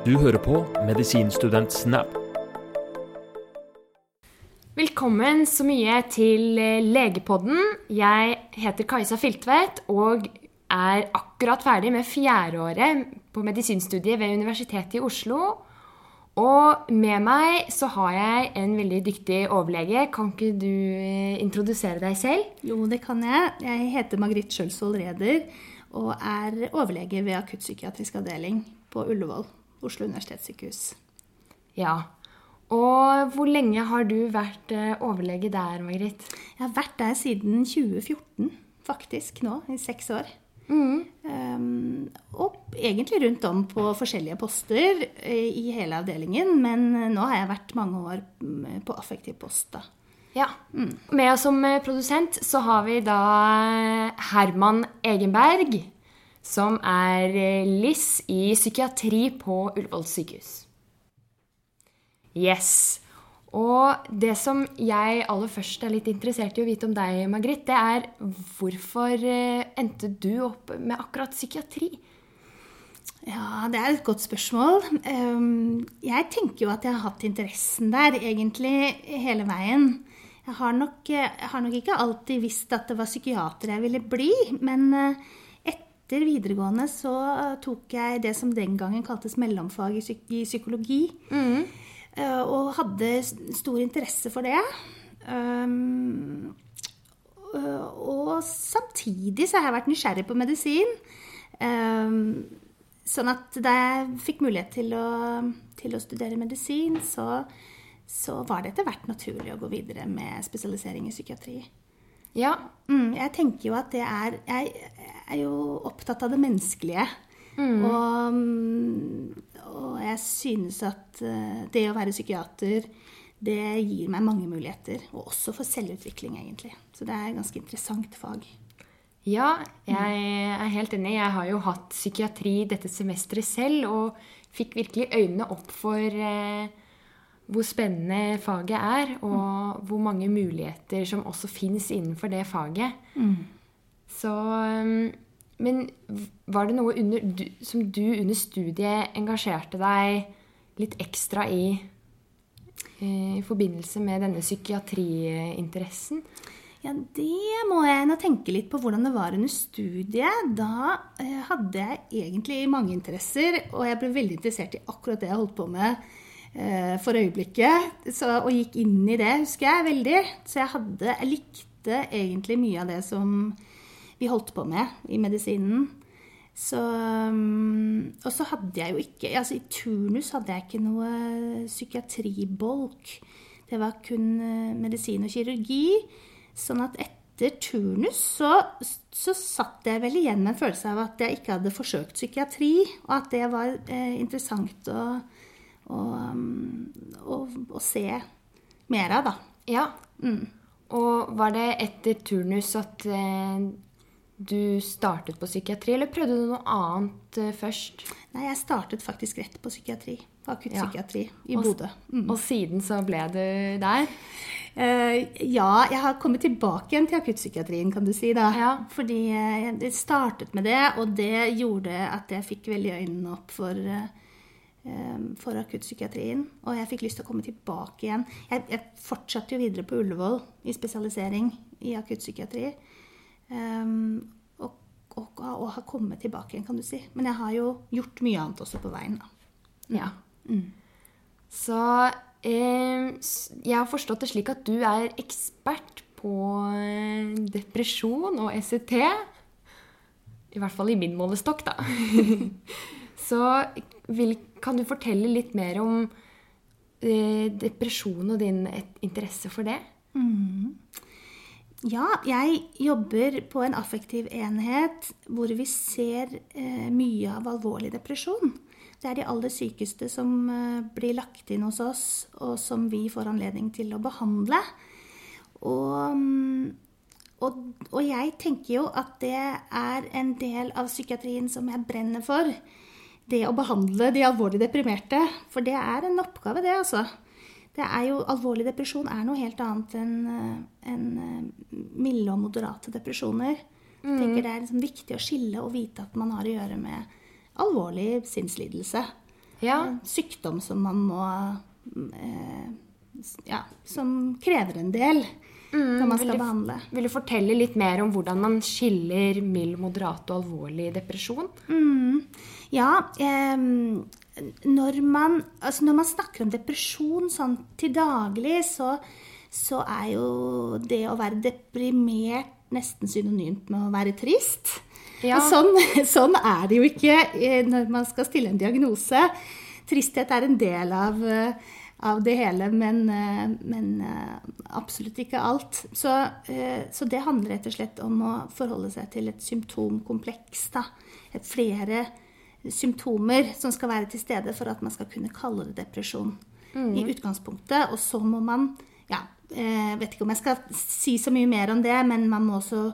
Du hører på Medisinstudent Snap. Velkommen så mye til eh, Legepodden. Jeg heter Kajsa Filtvedt og er akkurat ferdig med fjerdeåret på medisinstudiet ved Universitetet i Oslo. Og med meg så har jeg en veldig dyktig overlege. Kan ikke du eh, introdusere deg selv? Jo, det kan jeg. Jeg heter Margrit Skjølsvold Reder og er overlege ved akuttpsykiatrisk avdeling på Ullevål, Oslo universitetssykehus. Ja. Og hvor lenge har du vært eh, overlege der, Margrit? Jeg har vært der siden 2014, faktisk nå, i seks år. Um, og egentlig rundt om på forskjellige poster eh, i hele avdelingen, men nå har jeg vært mange år mm, på affektiv post, da. Ja. Med oss som eh, produsent så har vi da eh, Herman Egenberg, som er eh, LIS i psykiatri på Ullevål sykehus. Yes. Og det som jeg aller først er litt interessert i å vite om deg, Margrit, det er hvorfor eh, endte du opp med akkurat psykiatri? Ja, det er et godt spørsmål. Um, jeg tenker jo at jeg har hatt interessen der egentlig hele veien. Jeg har nok, jeg har nok ikke alltid visst at det var psykiater jeg ville bli, men eh, etter videregående så tok jeg det som den gangen kaltes mellomfag i, psyk i psykologi, Mm. og hadde stor interesse for det. Um, øh, og samtidig så har jeg vært nysgjerrig på medisin. Um, sånn at da jeg fikk mulighet til å, til å studere medisin, så, så var det etter hvert naturlig å gå videre med spesialisering i psykiatri. Ja. Mm, jeg tenker jo at det er Jeg er jo opptatt av det menneskelige. Og, mm, og jeg synes at eh, det å være psykiater, det gir meg mange muligheter. Og også for selvutvikling, egentlig. Så det er et ganske interessant fag. Ja, jeg er helt enig. Jeg har jo hatt psykiatri dette semesteret selv, og fikk virkelig øynene opp for eh, hvor spennende faget er, og hvor mange muligheter som også fins innenfor det faget. Så um, Men var det noe under, du, som du under studiet engasjerte deg litt ekstra i eh, i forbindelse med denne psykiatriinteressen? Ja, det må jeg nå tenke litt på hvordan det var under studiet. Da eh, hadde jeg egentlig mange interesser, og jeg ble veldig interessert i akkurat det jeg holdt på med for øyeblikket. Så, og gikk inn i det, husker jeg, veldig. Så jeg, hadde, jeg likte egentlig mye av det som vi holdt på med i medisinen. Så, um, og så hadde jeg jo ikke altså I turnus hadde jeg ikke noe psykiatribolk. Det var kun eh, medisin og kirurgi. Sånn at etter turnus så, så satt jeg vel igjen med en følelse av at jeg ikke hadde forsøkt psykiatri, og at det var eh, interessant å, og, å, å se mer av, da. Ja. Mm. Og var det etter turnus at eh, du startet på psykiatri, eller prøvde du noe annet eh, først? Nei, jeg startet faktisk rett på psykiatri. På akuttpsykiatri i Og- Bodø. Mm. Og siden så ble du der? Eh, ja, jeg har kommet tilbake igjen til akuttpsykiatrien, kan du si. da. Ja. Fordi eh, jeg startet med det, og det gjorde at jeg fikk veldig øynene opp for, eh, for akuttpsykiatrien. Og jeg fikk lyst til å komme tilbake igjen. Jeg, jeg fortsatte jo videre på Ullevål i spesialisering i akuttpsykiatri. Um, og, og, og har kommet tilbake igjen, kan du si. Men jeg har jo gjort mye annet også på veien. da. Ja. Så eh, jeg har forstått det slik at du er ekspert på eh, depresjon og ECT. I hvert fall i min målestokk, da. Så vil, kan du fortelle litt mer om eh, depresjon og din et, interesse for det? Ja, jeg jobber på en affektiv enhet hvor vi ser eh, mye av alvorlig depresjon. Det er de aller sykeste som eh, blir lagt inn hos oss, og som vi får anledning til å behandle. Og, mm, og, og jeg tenker jo at det er en del av psykiatrien som jeg brenner for. Det å behandle de alvorlig deprimerte. For det er en oppgave, det, altså. Det er jo, alvorlig depresjon er noe helt annet enn en eh, milde og moderate depresjoner. Jeg tenker Det er liksom viktig å skille og vite at man har å gjøre med alvorlig sinnslidelse. Ja. Sykdom som man må eh, Ja, som krever en del når man skal du- behandle. Vil du fortelle litt mer om hvordan man skiller mild, moderat og alvorlig depresjon? Ja, Eh, når, man, altså når man snakker om depresjon sånn til daglig, så, så er jo det å være deprimert nesten synonymt med å være trist. Ja. Sånn, sånn er det jo ikke eh, når man skal stille en diagnose. Tristhet er en del av, eh, av det hele, men, eh, men eh, absolutt ikke alt. Så, eh, så det handler rett og slett om å forholde seg til et symptomkompleks. Da. Et flere symptomer som skal være til stede for at man skal kunne kalle det depresjon i utgangspunktet. Og så må man ja, jeg vet ikke om jeg skal si så mye mer om det, men man må også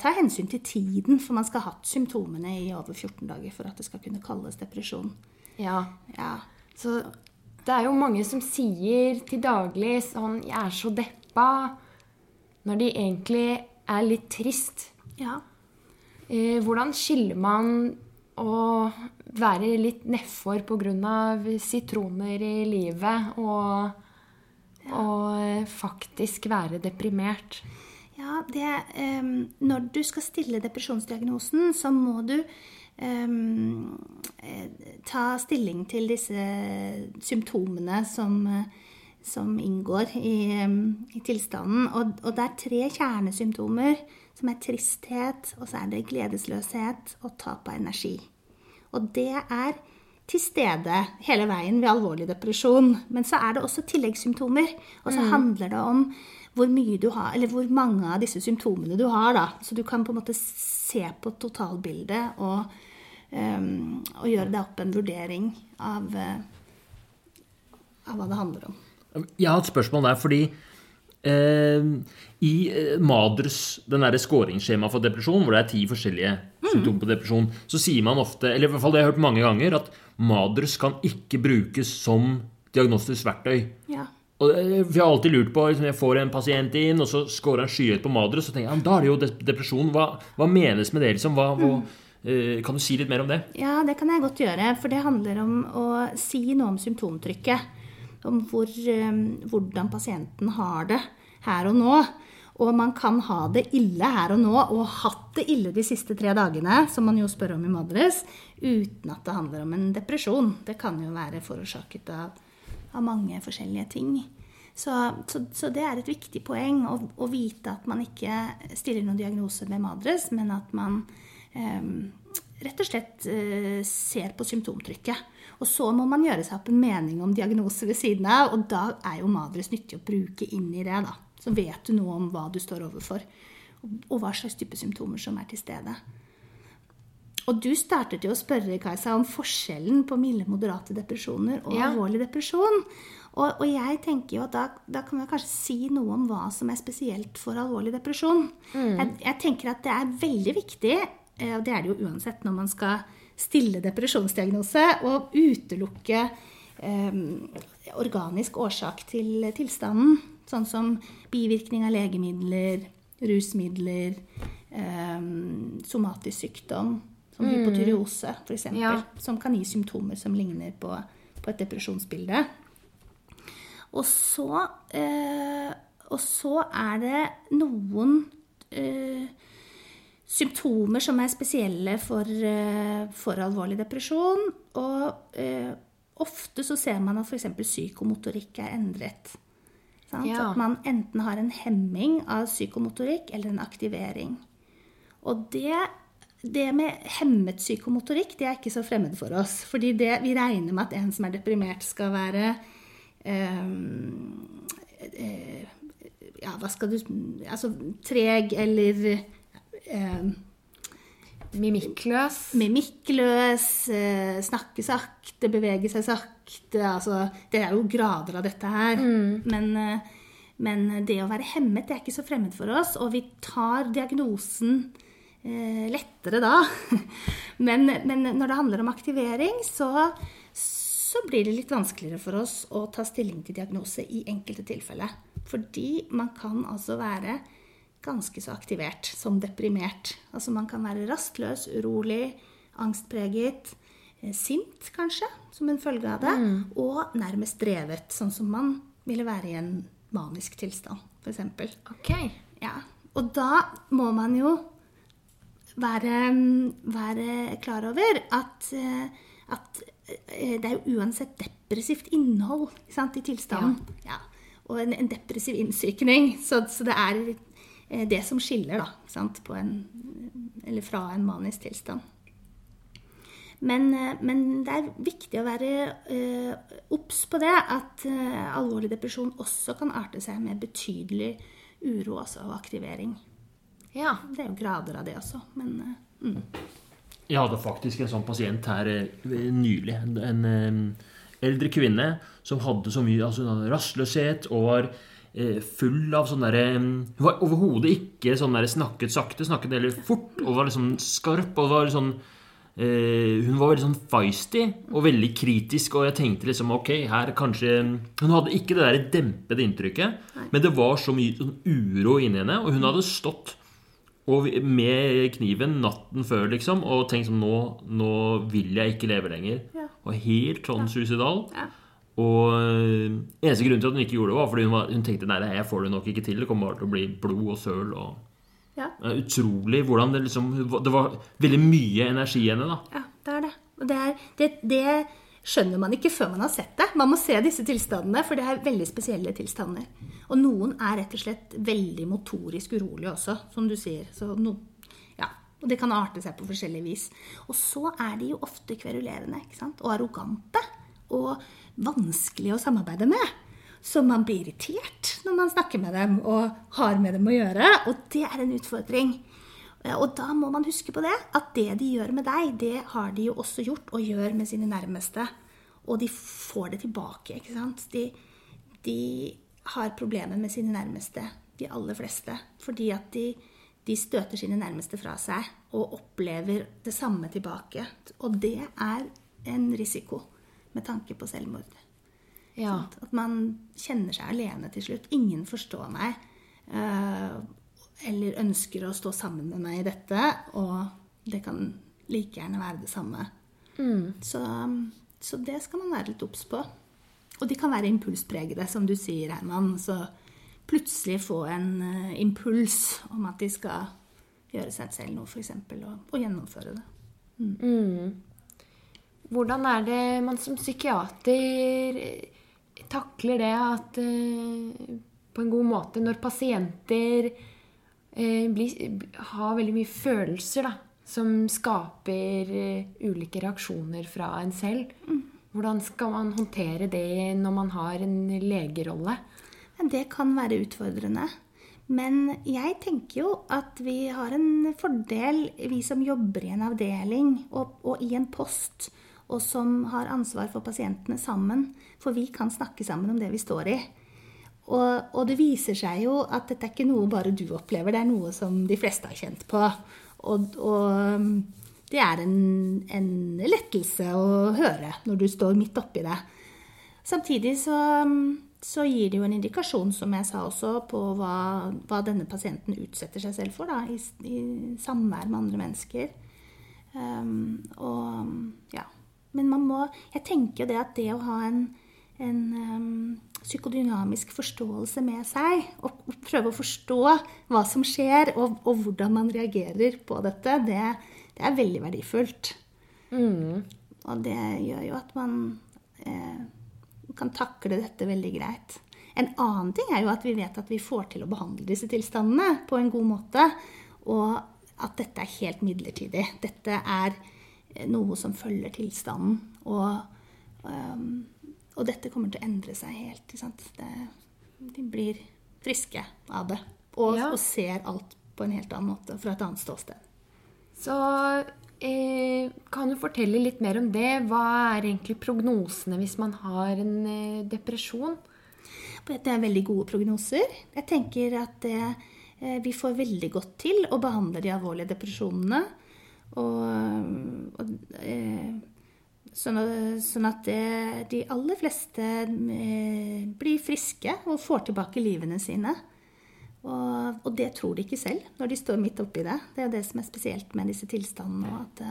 ta hensyn til tiden, for man skal ha hatt symptomene i over 14 dager for at det skal kunne kalles depresjon. Ja. Ja, Så det er jo mange som sier til daglig sånn 'Jeg er så deppa', når de egentlig er litt trist. ja. Eh, hvordan skiller man å være litt nedfor pga. sitroner i livet og, og faktisk være deprimert? Ja, det, eh, når du skal stille depresjonsdiagnosen, så må du ta stilling til disse symptomene som, eh, som inngår i, ehm, i tilstanden. Og, og det er tre kjernesymptomer, som er tristhet, og så er det gledesløshet og tap av energi. Og det er til stede hele veien ved alvorlig depresjon. Men så er det også tilleggssymptomer. Og så handler det om hvor mye du har, eller hvor mange av disse symptomene du har. da. Så du kan på en måte se på totalbildet og, ehm, og gjøre deg opp en vurdering av, uh, av hva det handler om. Jeg har et spørsmål der, fordi Uh, i Madrs den derre skåringsskjema for depresjon, hvor det er ti forskjellige symptomer på depresjon, så sier man ofte, eller i hvert fall det har jeg hørt mange ganger, at Madrs kan ikke brukes som diagnostisk verktøy. Ja. Og Jeg har alltid lurt på liksom, Jeg får en pasient inn, og så scorer han skyhøyt på Madres, så tenker jeg, ja, da er det jo depresjon. Hva, hva menes med det? liksom? Hva, eh, kan du si litt mer om det? Ja, det kan jeg godt gjøre. For det handler om å si noe om symptomtrykket. Om hvor, eh, hvordan pasienten har det her og nå. Og man kan ha det ille her og nå, og hatt det ille de siste tre dagene, som man jo spør om i Madres, uten at det handler om en depresjon. Det kan jo være forårsaket av, av mange forskjellige ting. Så, så, så det er et viktig poeng å, å vite at man ikke stiller noen diagnose med Madres, men at man eh, rett og slett eh, ser på symptomtrykket. Og så må man gjøre seg opp en mening om diagnose ved siden av, og da er jo Madres nyttig å bruke inn i det. da. Så vet du noe om hva du står overfor, og, hva slags type symptomer som er til stede. Og du startet jo å spørre Kajsa, om forskjellen på milde, moderate depresjoner og Ja. alvorlig depresjon. Og, og jeg tenker jo at da, da kan vi kanskje si noe om hva som er spesielt for alvorlig depresjon. Jeg, jeg tenker at det er veldig viktig, og det er det jo uansett når man skal stille depresjonsdiagnose, og utelukke eh, organisk årsak til tilstanden. Sånn som bivirkning av legemidler, rusmidler, eh, somatisk sykdom, som hypotyreose f.eks., Ja. som kan gi symptomer som ligner på, på et depresjonsbilde. Og så, eh, og så er det noen eh, symptomer som er spesielle for, eh, for alvorlig depresjon. Og eh, ofte så ser man at f.eks. psykomotorikk er endret. Sant? Ja. At man enten har en hemming av psykomotorikk eller en aktivering. Og det, det med hemmet psykomotorikk det er ikke så fremmed for oss. Fordi det, vi regner med at en som er deprimert, skal være eh, eh, Ja, hva skal du Altså treg eller eh, Mimikkløs. mimikkløs, eh, snakke sakte, bevege seg sakte. Altså, det er jo grader av dette her. Men, eh, men det å være hemmet det er ikke så fremmed for oss, og vi tar diagnosen eh, lettere da. Men, men når det handler om aktivering, så, så blir det litt vanskeligere for oss å ta stilling til diagnose i enkelte tilfeller. Fordi man kan altså være ganske så aktivert som deprimert. Altså man kan være rastløs, urolig, angstpreget. eh, sint, kanskje, som en følge av det. Og nærmest drevet, sånn som man ville være i en manisk tilstand, f.eks. Ok. Ja. Og da må man jo være, være klar over at, eh, at eh, det er jo uansett depressivt innhold sant, i tilstanden. Ja. Og en, en depressiv innsykning. Så, så det er det som skiller da, sant, på en, eller fra en manisk tilstand. Men, eh, men det er viktig å være eh, obs på det at eh, alvorlig depresjon også kan arte seg med betydelig uro også, og aktivering. Ja. Det er jo grader av det også, men eh, mm. Jeg hadde faktisk en sånn pasient her eh, nylig. En, en eh, eldre kvinne som hadde så mye altså, rastløshet og var eh, full av sånn derre Hun var overhodet ikke sånn der snakket sakte, snakket heller fort og var liksom skarp og var sånn eh, Hun var veldig sånn feisty og veldig kritisk, og jeg tenkte liksom ok, her kanskje Hun hadde ikke det der dempede inntrykket, men det var så mye sånn uro inni henne, og hun hadde stått og med kniven natten før, liksom, og tenkt sånn nå, nå vil jeg ikke leve lenger. Ja. Og helt sånn suicidal. Ja. Og øh, eneste grunn til at hun ikke gjorde det, var fordi hun, var, hun tenkte nei, det her får du nok ikke til. Det kommer bare til å bli blod og søl. og Ja. Utrolig hvordan det liksom Det var veldig mye energi i henne, da. Ja, det er det. Og det, er, det, det skjønner man ikke før man har sett det. Man må se disse tilstandene, for det er veldig spesielle tilstander. Og noen er rett og slett veldig motorisk urolige også, som du sier. Så no, ja, og det kan arte seg på forskjellig vis. Og så er de jo ofte kverulerende ikke sant? og arrogante. Og vanskelig å samarbeide med. Så man blir irritert når man snakker med dem og har med dem å gjøre. Og det er en utfordring. Og da må man huske på det, at det de gjør med deg, det har de jo også gjort og gjør med sine nærmeste. Og de får det tilbake, ikke sant. De, de har problemer med sine nærmeste, de aller fleste. Fordi at de, de støter sine nærmeste fra seg og opplever det samme tilbake. Og det er en risiko med tanke på selvmord. Ja. Sånn, At man kjenner seg alene til slutt. Ingen forstår meg. eh, eller ønsker å stå sammen med meg i dette. Og det kan like gjerne være det samme. Så, så det skal man være litt obs på. Og de kan være impulspregede, som du sier, Herman. Så plutselig få en uh, impuls om at de skal gjøre seg selv noe, f.eks., og, og gjennomføre det. Hvordan er det man som psykiater eh, takler det at eh, på en god måte når pasienter eh, blir, har veldig mye følelser da, som skaper ulike reaksjoner fra en selv? Hvordan skal man håndtere det når man har en legerolle? Det kan være utfordrende. Men jeg tenker jo at vi har en fordel, vi som jobber i en avdeling og, og i en post, og som har ansvar for pasientene sammen. For vi kan snakke sammen om det vi står i. Og, og det viser seg jo at dette er ikke noe bare du opplever, det er noe som de fleste har kjent på. Og, og det er en, en lettelse å høre når du står midt oppi det. Samtidig så, så gir det jo en indikasjon, som jeg sa også, på hva, hva denne pasienten utsetter seg selv for da, i, i samvær med andre mennesker. Um, og ja. Men man må Jeg tenker jo det at det å ha en, en um, psykodynamisk forståelse med seg, og, og prøve å forstå hva som skjer, og, og hvordan man reagerer på dette, det, det er veldig verdifullt. Og det gjør jo at man eh, kan takle dette veldig greit. En annen ting er jo at vi vet at vi får til å behandle disse tilstandene på en god måte, og at dette er helt midlertidig. Dette er noe som følger tilstanden, og, um, og dette kommer til å endre seg helt. Det, de blir friske av det, og, Ja. og ser alt på en helt annen måte, fra et annet ståsted. Så eh, kan du fortelle litt mer om det? Hva er egentlig prognosene hvis man har en eh, depresjon? Det er veldig gode prognoser. Jeg tenker at eh, vi får veldig godt til å behandle de alvorlige depresjonene. Og, og, eh, sånn, at- sånn at det, de aller fleste eh, blir friske og får tilbake livene sine. Og, og det tror de ikke selv når de står midt oppi det. Det er det som er spesielt med disse tilstandene. At,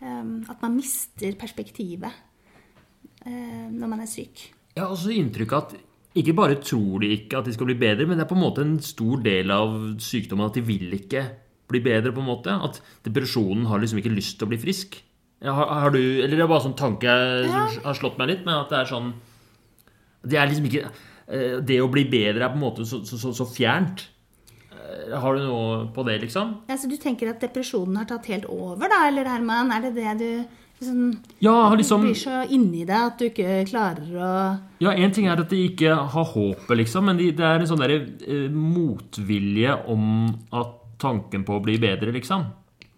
Um, at man mister perspektivet uh, når man er syk. Jeg har også inntrykk at ikke bare tror de ikke at de skal bli bedre, men det er på en måte en stor del av sykdommen at de vil ikke bli bedre. på en måte. At depresjonen har liksom ikke lyst til å bli frisk. Har, har du, eller det er bare sånn tanke som har slått meg litt, men at det er sånn Det er liksom ikke eh, Det å bli bedre er på en måte så, så, så, så fjernt. Eh, har du noe på det, liksom? Ja, så Du tenker at depresjonen har tatt helt over, da? Eller Herman, er det det du liksom, Ja, liksom blir så inni deg at du ikke klarer å Ja, én ting er at de ikke har håpet, liksom, men de, det er en sånn derre eh, motvilje om at tanken på å bli bedre, liksom.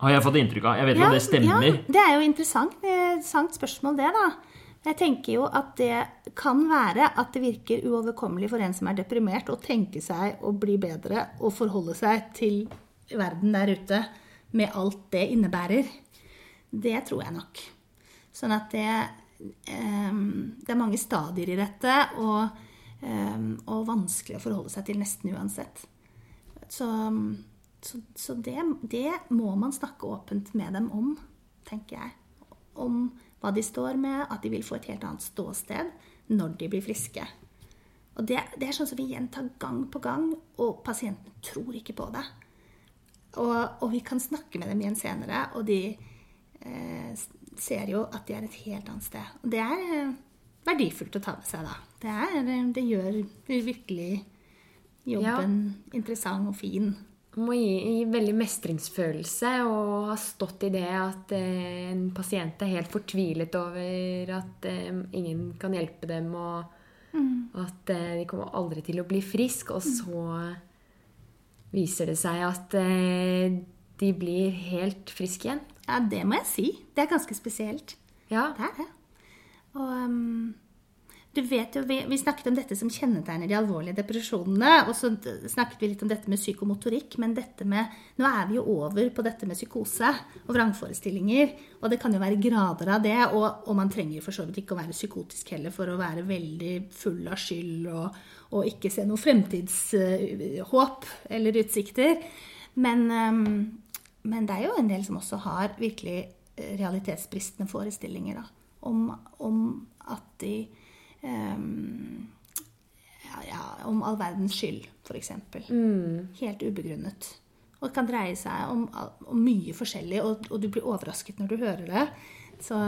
Har jeg fått inntrykk av. Jeg vet ikke om det stemmer. Ja, det er jo interessant. Interessant spørsmål, det, da. Jeg tenker jo at det kan være at det virker uoverkommelig for en som er deprimert, å tenke seg å bli bedre og forholde seg til verden der ute med alt det innebærer. Det tror jeg nok. Sånn at det um, Det er mange stadier i dette, og, um, og vanskelig å forholde seg til nesten uansett. Så så, så det, det, må man snakke åpent med dem om, tenker jeg. Om hva de står med, at de vil få et helt annet ståsted når de blir friske. Og det, det er sånn som vi gjentar gang på gang, og pasienten tror ikke på det. Og, og vi kan snakke med dem igjen senere, og de eh, ser jo at de er et helt annet sted. Og det er eh, verdifullt å ta med seg, da. Det, er, det gjør virkelig jobben ja. interessant og fin må gi, gi, veldig mestringsfølelse og ha stått i det at eh, en pasient er helt fortvilet over at eh, ingen kan hjelpe dem, og mm. at eh, de kommer aldri til å bli frisk. Og så viser det seg at eh, de blir helt friske igjen. Ja, det må jeg si. Det er ganske spesielt. Ja. Det er det. Og um, du vet jo, vi, vi, snakket om dette som kjennetegner de alvorlige depresjonene. Og så snakket vi litt om dette med psykomotorikk. Men dette med, nå er vi jo over på dette med psykose og vrangforestillinger. Og det kan jo være grader av det. Og, og man trenger for så vidt ikke å være psykotisk heller for å være veldig full av skyld og, og ikke se noe fremtidshåp eller utsikter. Men, um, men, det er jo en del som også har virkelig realitetsbristende forestillinger da, om, om at de um, ja, ja, om all verdens skyld, f.eks. Mm. Helt ubegrunnet. Og det kan dreie seg om, om mye forskjellig, og, og, du blir overrasket når du hører det. Så,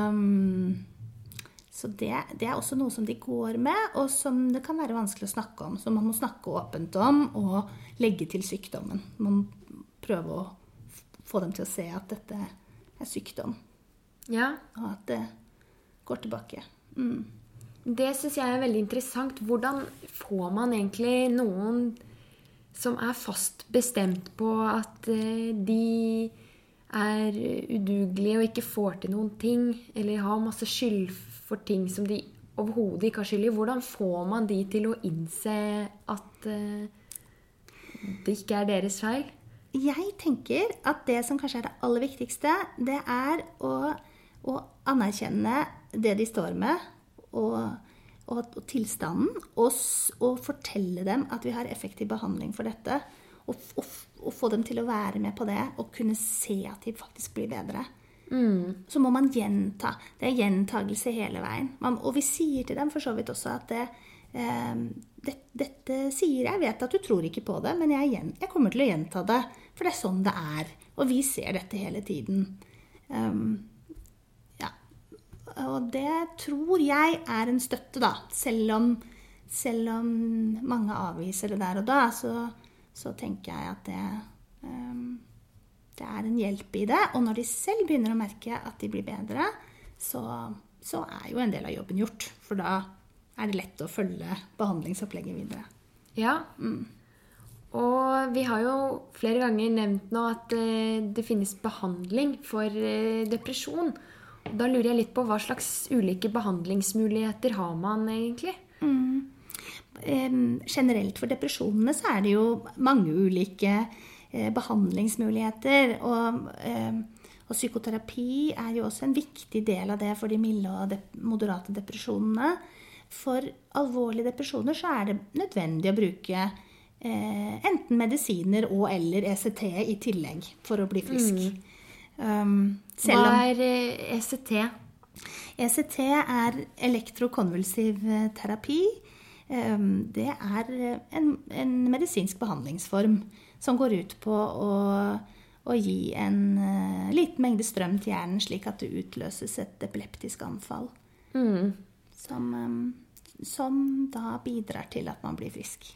så det, det, er også noe som de går med, og som det kan være vanskelig å snakke om. Så man må snakke åpent om og legge til sykdommen. Man må prøve å få dem til å se at dette er sykdom. Ja. Og at det går tilbake. Mm. Det syns jeg er veldig interessant. Hvordan får man egentlig noen som er fast bestemt på at eh, de er udugelige og ikke får til noen ting, eller har masse skyld for ting som de overhodet ikke har skyld i. Hvordan får man de til å innse at eh, det ikke er deres feil? Jeg tenker at det som kanskje er det aller viktigste, det er å, å anerkjenne det de står med, og, og, og tilstanden, og, og, fortelle dem at vi har effektiv behandling for dette. Og, og, få dem til å være med på det og kunne se at de faktisk blir bedre. Mm. Så må man gjenta. Det er gjentagelse hele veien. Man, og vi sier til dem for så vidt også at det, eh, det, dette sier jeg. vet at du tror ikke på det, men jeg, jeg, kommer til å gjenta det. For det er sånn det er. Og vi ser dette hele tiden. Um, og det tror jeg er en støtte, da. Selv om, selv om mange avviser det der og da, så, så tenker jeg at det, um, det er en hjelp i det. Og når de selv begynner å merke at de blir bedre, så, så er jo en del av jobben gjort. For da er det lett å følge behandlingsopplegget videre. Ja. Mm. Og vi har jo flere ganger nevnt nå at eh, det finnes behandling for eh, depresjon. Da lurer jeg litt på hva slags ulike behandlingsmuligheter har man egentlig? Mm. Eh, generelt for depresjonene så er det jo mange ulike eh, behandlingsmuligheter. Og, eh, og, psykoterapi er jo også en viktig del av det for de milde og moderate depresjonene. For alvorlige depresjoner så er det nødvendig å bruke enten medisiner og eller ECT i tillegg for å bli frisk. Mm. Um, Hva er eh, ECT? ECT er elektrokonvulsiv eh, terapi. Um, Det er eh, en, en medisinsk behandlingsform som går ut på å, å gi en uh, liten mengde strøm til hjernen, slik at det utløses et epileptisk anfall. Som, um, som da bidrar til at man blir frisk.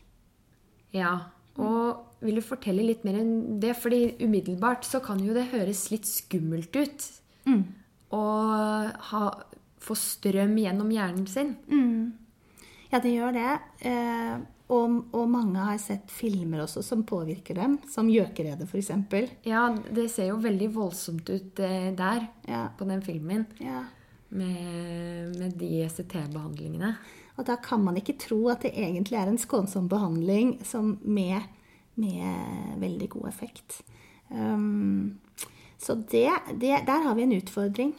Ja. Og vil du fortelle litt mer enn det? Fordi umiddelbart så kan jo det høres litt skummelt ut å ha, få strøm gjennom hjernen sin. Ja, det gjør det. Eh, og, og mange har sett filmer også som påvirker dem, som Gjøkeredet f.eks. Ja, det ser jo veldig voldsomt ut eh, der, Ja. på den filmen, Ja. med, med de ECT-behandlingene. Og da kan man ikke tro at det egentlig er en skånsom behandling med, med veldig god effekt. Um, så det, det, der har vi en utfordring,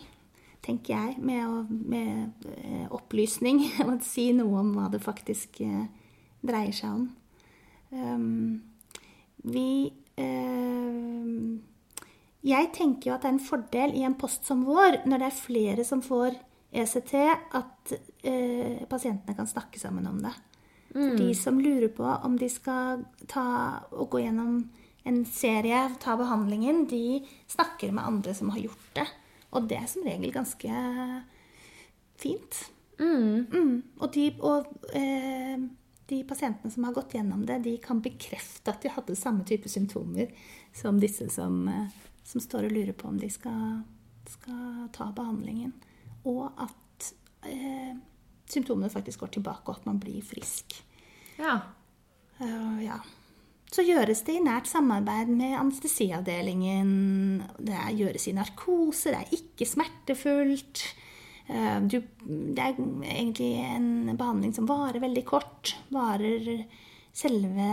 tenker jeg, med, å, med eh, opplysning. Å si noe om hva det faktisk eh, dreier seg om. Um, vi eh, Jeg tenker jo at det er en fordel i en post som vår, når det er flere som får ECT, at eh, pasientene kan snakke sammen om det. Mm. de som lurer på om de skal ta og gå gjennom en serie, ta behandlingen, de snakker med andre som har gjort det. Og det er som regel ganske fint. Mm. Og, de, og eh, de pasientene som har gått gjennom det, de kan bekrefte at de hadde samme type symptomer som disse som, eh, som står og lurer på om de skal, skal ta behandlingen. Og at eh, symptomene faktisk går tilbake, og at man blir frisk. Ja. Uh, ja. Så gjøres det i nært samarbeid med anestesiavdelingen. Det gjøres i narkose, det er ikke smertefullt. Eh, Du, det er egentlig en behandling som varer veldig kort. Varer Selve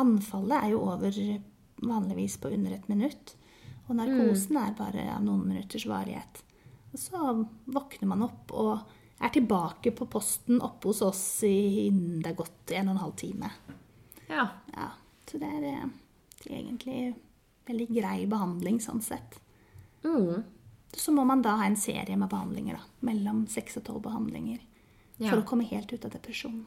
anfallet er jo over vanligvis på under et minutt. Og narkosen er bare av noen minutters varighet. Og så våkner man opp og er tilbake på posten oppe hos oss innen det er gått en og en halv time. ja. Ja, så det er eh, egentlig veldig grei behandling sånn sett. Mm. Så må man da ha en serie med behandlinger, da. Mellom seks og tolv behandlinger. Ja. For å komme helt ut av depresjonen.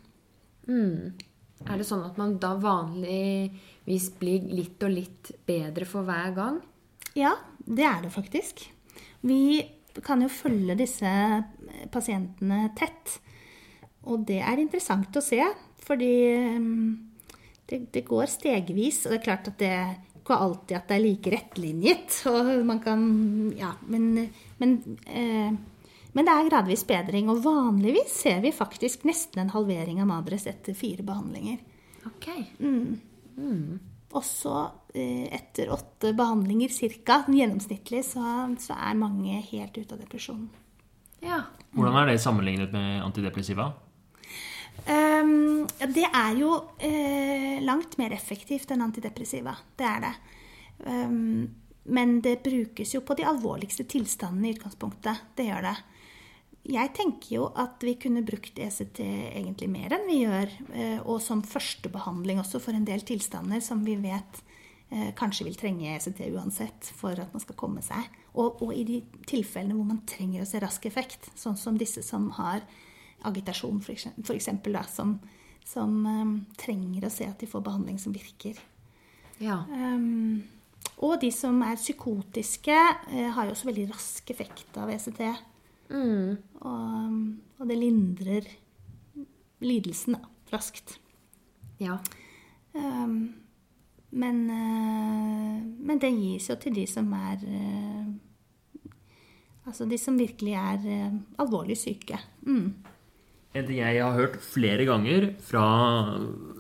Er det sånn at man da vanligvis blir litt og litt bedre for hver gang? Ja, det er det faktisk. Vi kan jo følge disse pasientene tett. Og det er interessant å se, fordi mm, det, det går stegvis. Og det er klart at det ikke alltid at det er like rettlinjet. Og man kan Ja, men, men, eh, men det er gradvis bedring. Og vanligvis ser vi faktisk nesten en halvering av Madres etter fire behandlinger. Ok. Også så etter åtte behandlinger ca. gjennomsnittlig, så, så er mange helt ute av depresjonen. Ja. Hvordan er det sammenlignet med antidepressiva? Um, ja, det er jo uh, langt mer effektivt enn antidepressiva. Det er det. Um, men det brukes jo på de alvorligste tilstandene i utgangspunktet. Det gjør det. Jeg tenker jo at vi kunne brukt ECT egentlig mer enn vi gjør, eh, og som førstebehandling også for en del tilstander som vi vet eh, kanskje vil trenge ECT uansett for at man skal komme seg. Og, og i de tilfellene hvor man trenger å se rask effekt, sånn som disse som har agitasjon f.eks., som, som um, trenger å se at de får behandling som virker. Ja. Um, og de som er psykotiske, uh, har jo også veldig rask effekt av ECT. Og, og det lindrer lidelsen da, raskt. ja. Um, men, uh, men det gis jo til de som er uh, Altså de som virkelig er uh, alvorlig syke. Mm. En ting jeg har hørt flere ganger fra,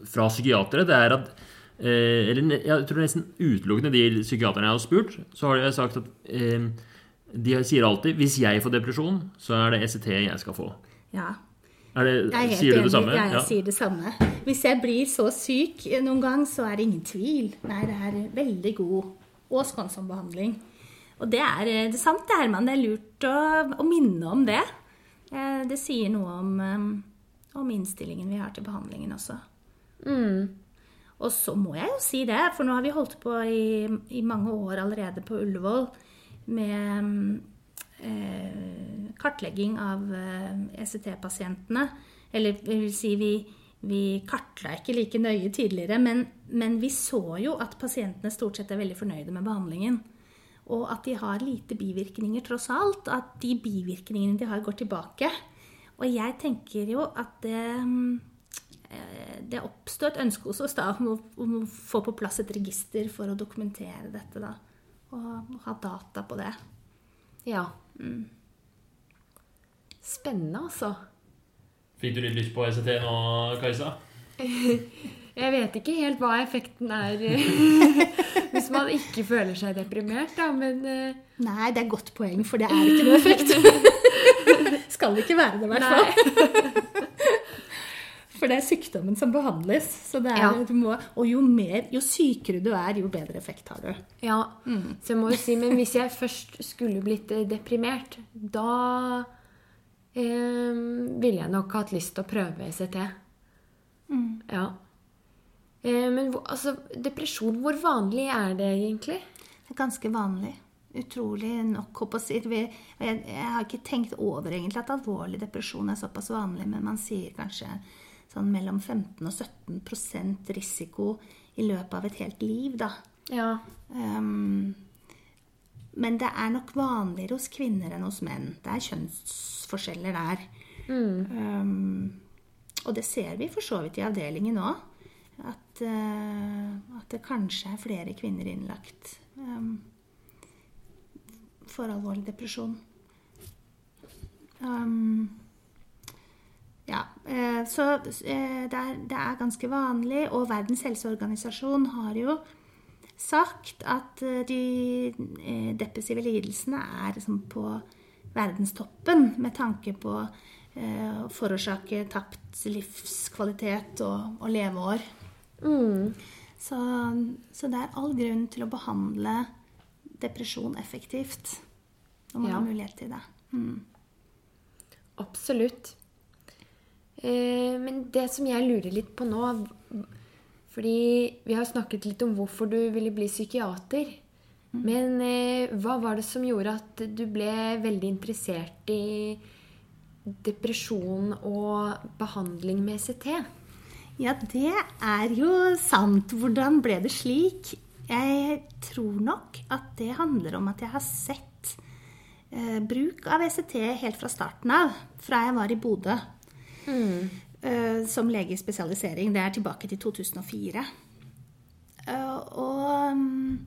fra psykiatere, det er at eh, Eller jeg tror nesten utelukkende de psykiaterne jeg har spurt, så har de sagt at eh, de sier alltid hvis jeg får depresjon, så er det ECT jeg skal få. Ja. Er det, Jeg er helt sier du enig. det samme? Ja, jeg sier det samme. Hvis jeg blir så syk noen gang, så er det ingen tvil. Nei, det er veldig god og skånsom behandling. Og det er, eh, det er sant, det, Herman. Det er lurt å, å minne om det. Eh, Det sier noe om, eh, om innstillingen vi har til behandlingen også. Og så må jeg jo si det, for nå har vi holdt på i, i mange år allerede på Ullevål med eh, kartlegging av eh, ECT-pasientene. Eller jeg vil si, vi, vi kartla ikke like nøye tidligere, men, men vi så jo at pasientene stort sett er veldig fornøyde med behandlingen. Og at de har lite bivirkninger, tross alt. At de bivirkningene de har, går tilbake. Og jeg tenker jo at det, eh, det oppstår et ønske hos oss da, om, å, om å få på plass et register for å dokumentere dette. da, Og ha data på det. Ja. Spennende, altså. Fikk du litt lyst på ECT nå, Kajsa? Jeg vet ikke helt hva effekten er hvis man ikke føler seg deprimert, da, men eh, Nei, det er godt poeng, for det er ikke noe effekt. Skal det ikke være det, i hvert fall. For det er sykdommen som behandles. Så det er, Ja. du må, og jo, mer, jo sykere du er, jo bedre effekt har du. Ja. Så jeg må jo si, men hvis jeg først skulle blitt eh, deprimert, da eh, ville jeg nok hatt lyst til å prøve ECT. Ja. Eh, men altså, depresjon, hvor vanlig er det egentlig? Det er ganske vanlig. Utrolig nok. jeg har ikke tenkt over egentlig at alvorlig depresjon er såpass vanlig, men man sier kanskje sånn mellom 15 og 17% risiko i løpet av et helt liv, da. Ja. Um, men det er nok vanligere hos kvinner enn hos menn. Det er kjønnsforskjeller der. Um, og det ser vi for så vidt i avdelingen òg. At, uh, at det kanskje er flere kvinner innlagt um, for alvorlig depresjon. Um, ja, eh, så eh, det er, det er ganske vanlig, og Verdens helseorganisasjon har jo sagt at eh, de depressive lidelsene er liksom på verdenstoppen med tanke på å forårsake tapt livskvalitet og, og leveår. Så, så det er all grunn til å behandle depresjon effektivt når man Ja. har mulighet til det. Mm. Absolutt. Eh, men det som jeg lurer litt på nå Fordi vi har snakket litt om hvorfor du ville bli psykiater. Men eh, hva var det som gjorde at du ble veldig interessert i depresjon og behandling med ECT? Ja, det er jo sant. Hvordan ble det slik? Jeg tror nok at det handler om at jeg har sett eh, bruk av ECT helt fra starten av. Fra jeg var i Bodø eh, som lege i spesialisering. Det er tilbake til 2004. Eh, og, mm,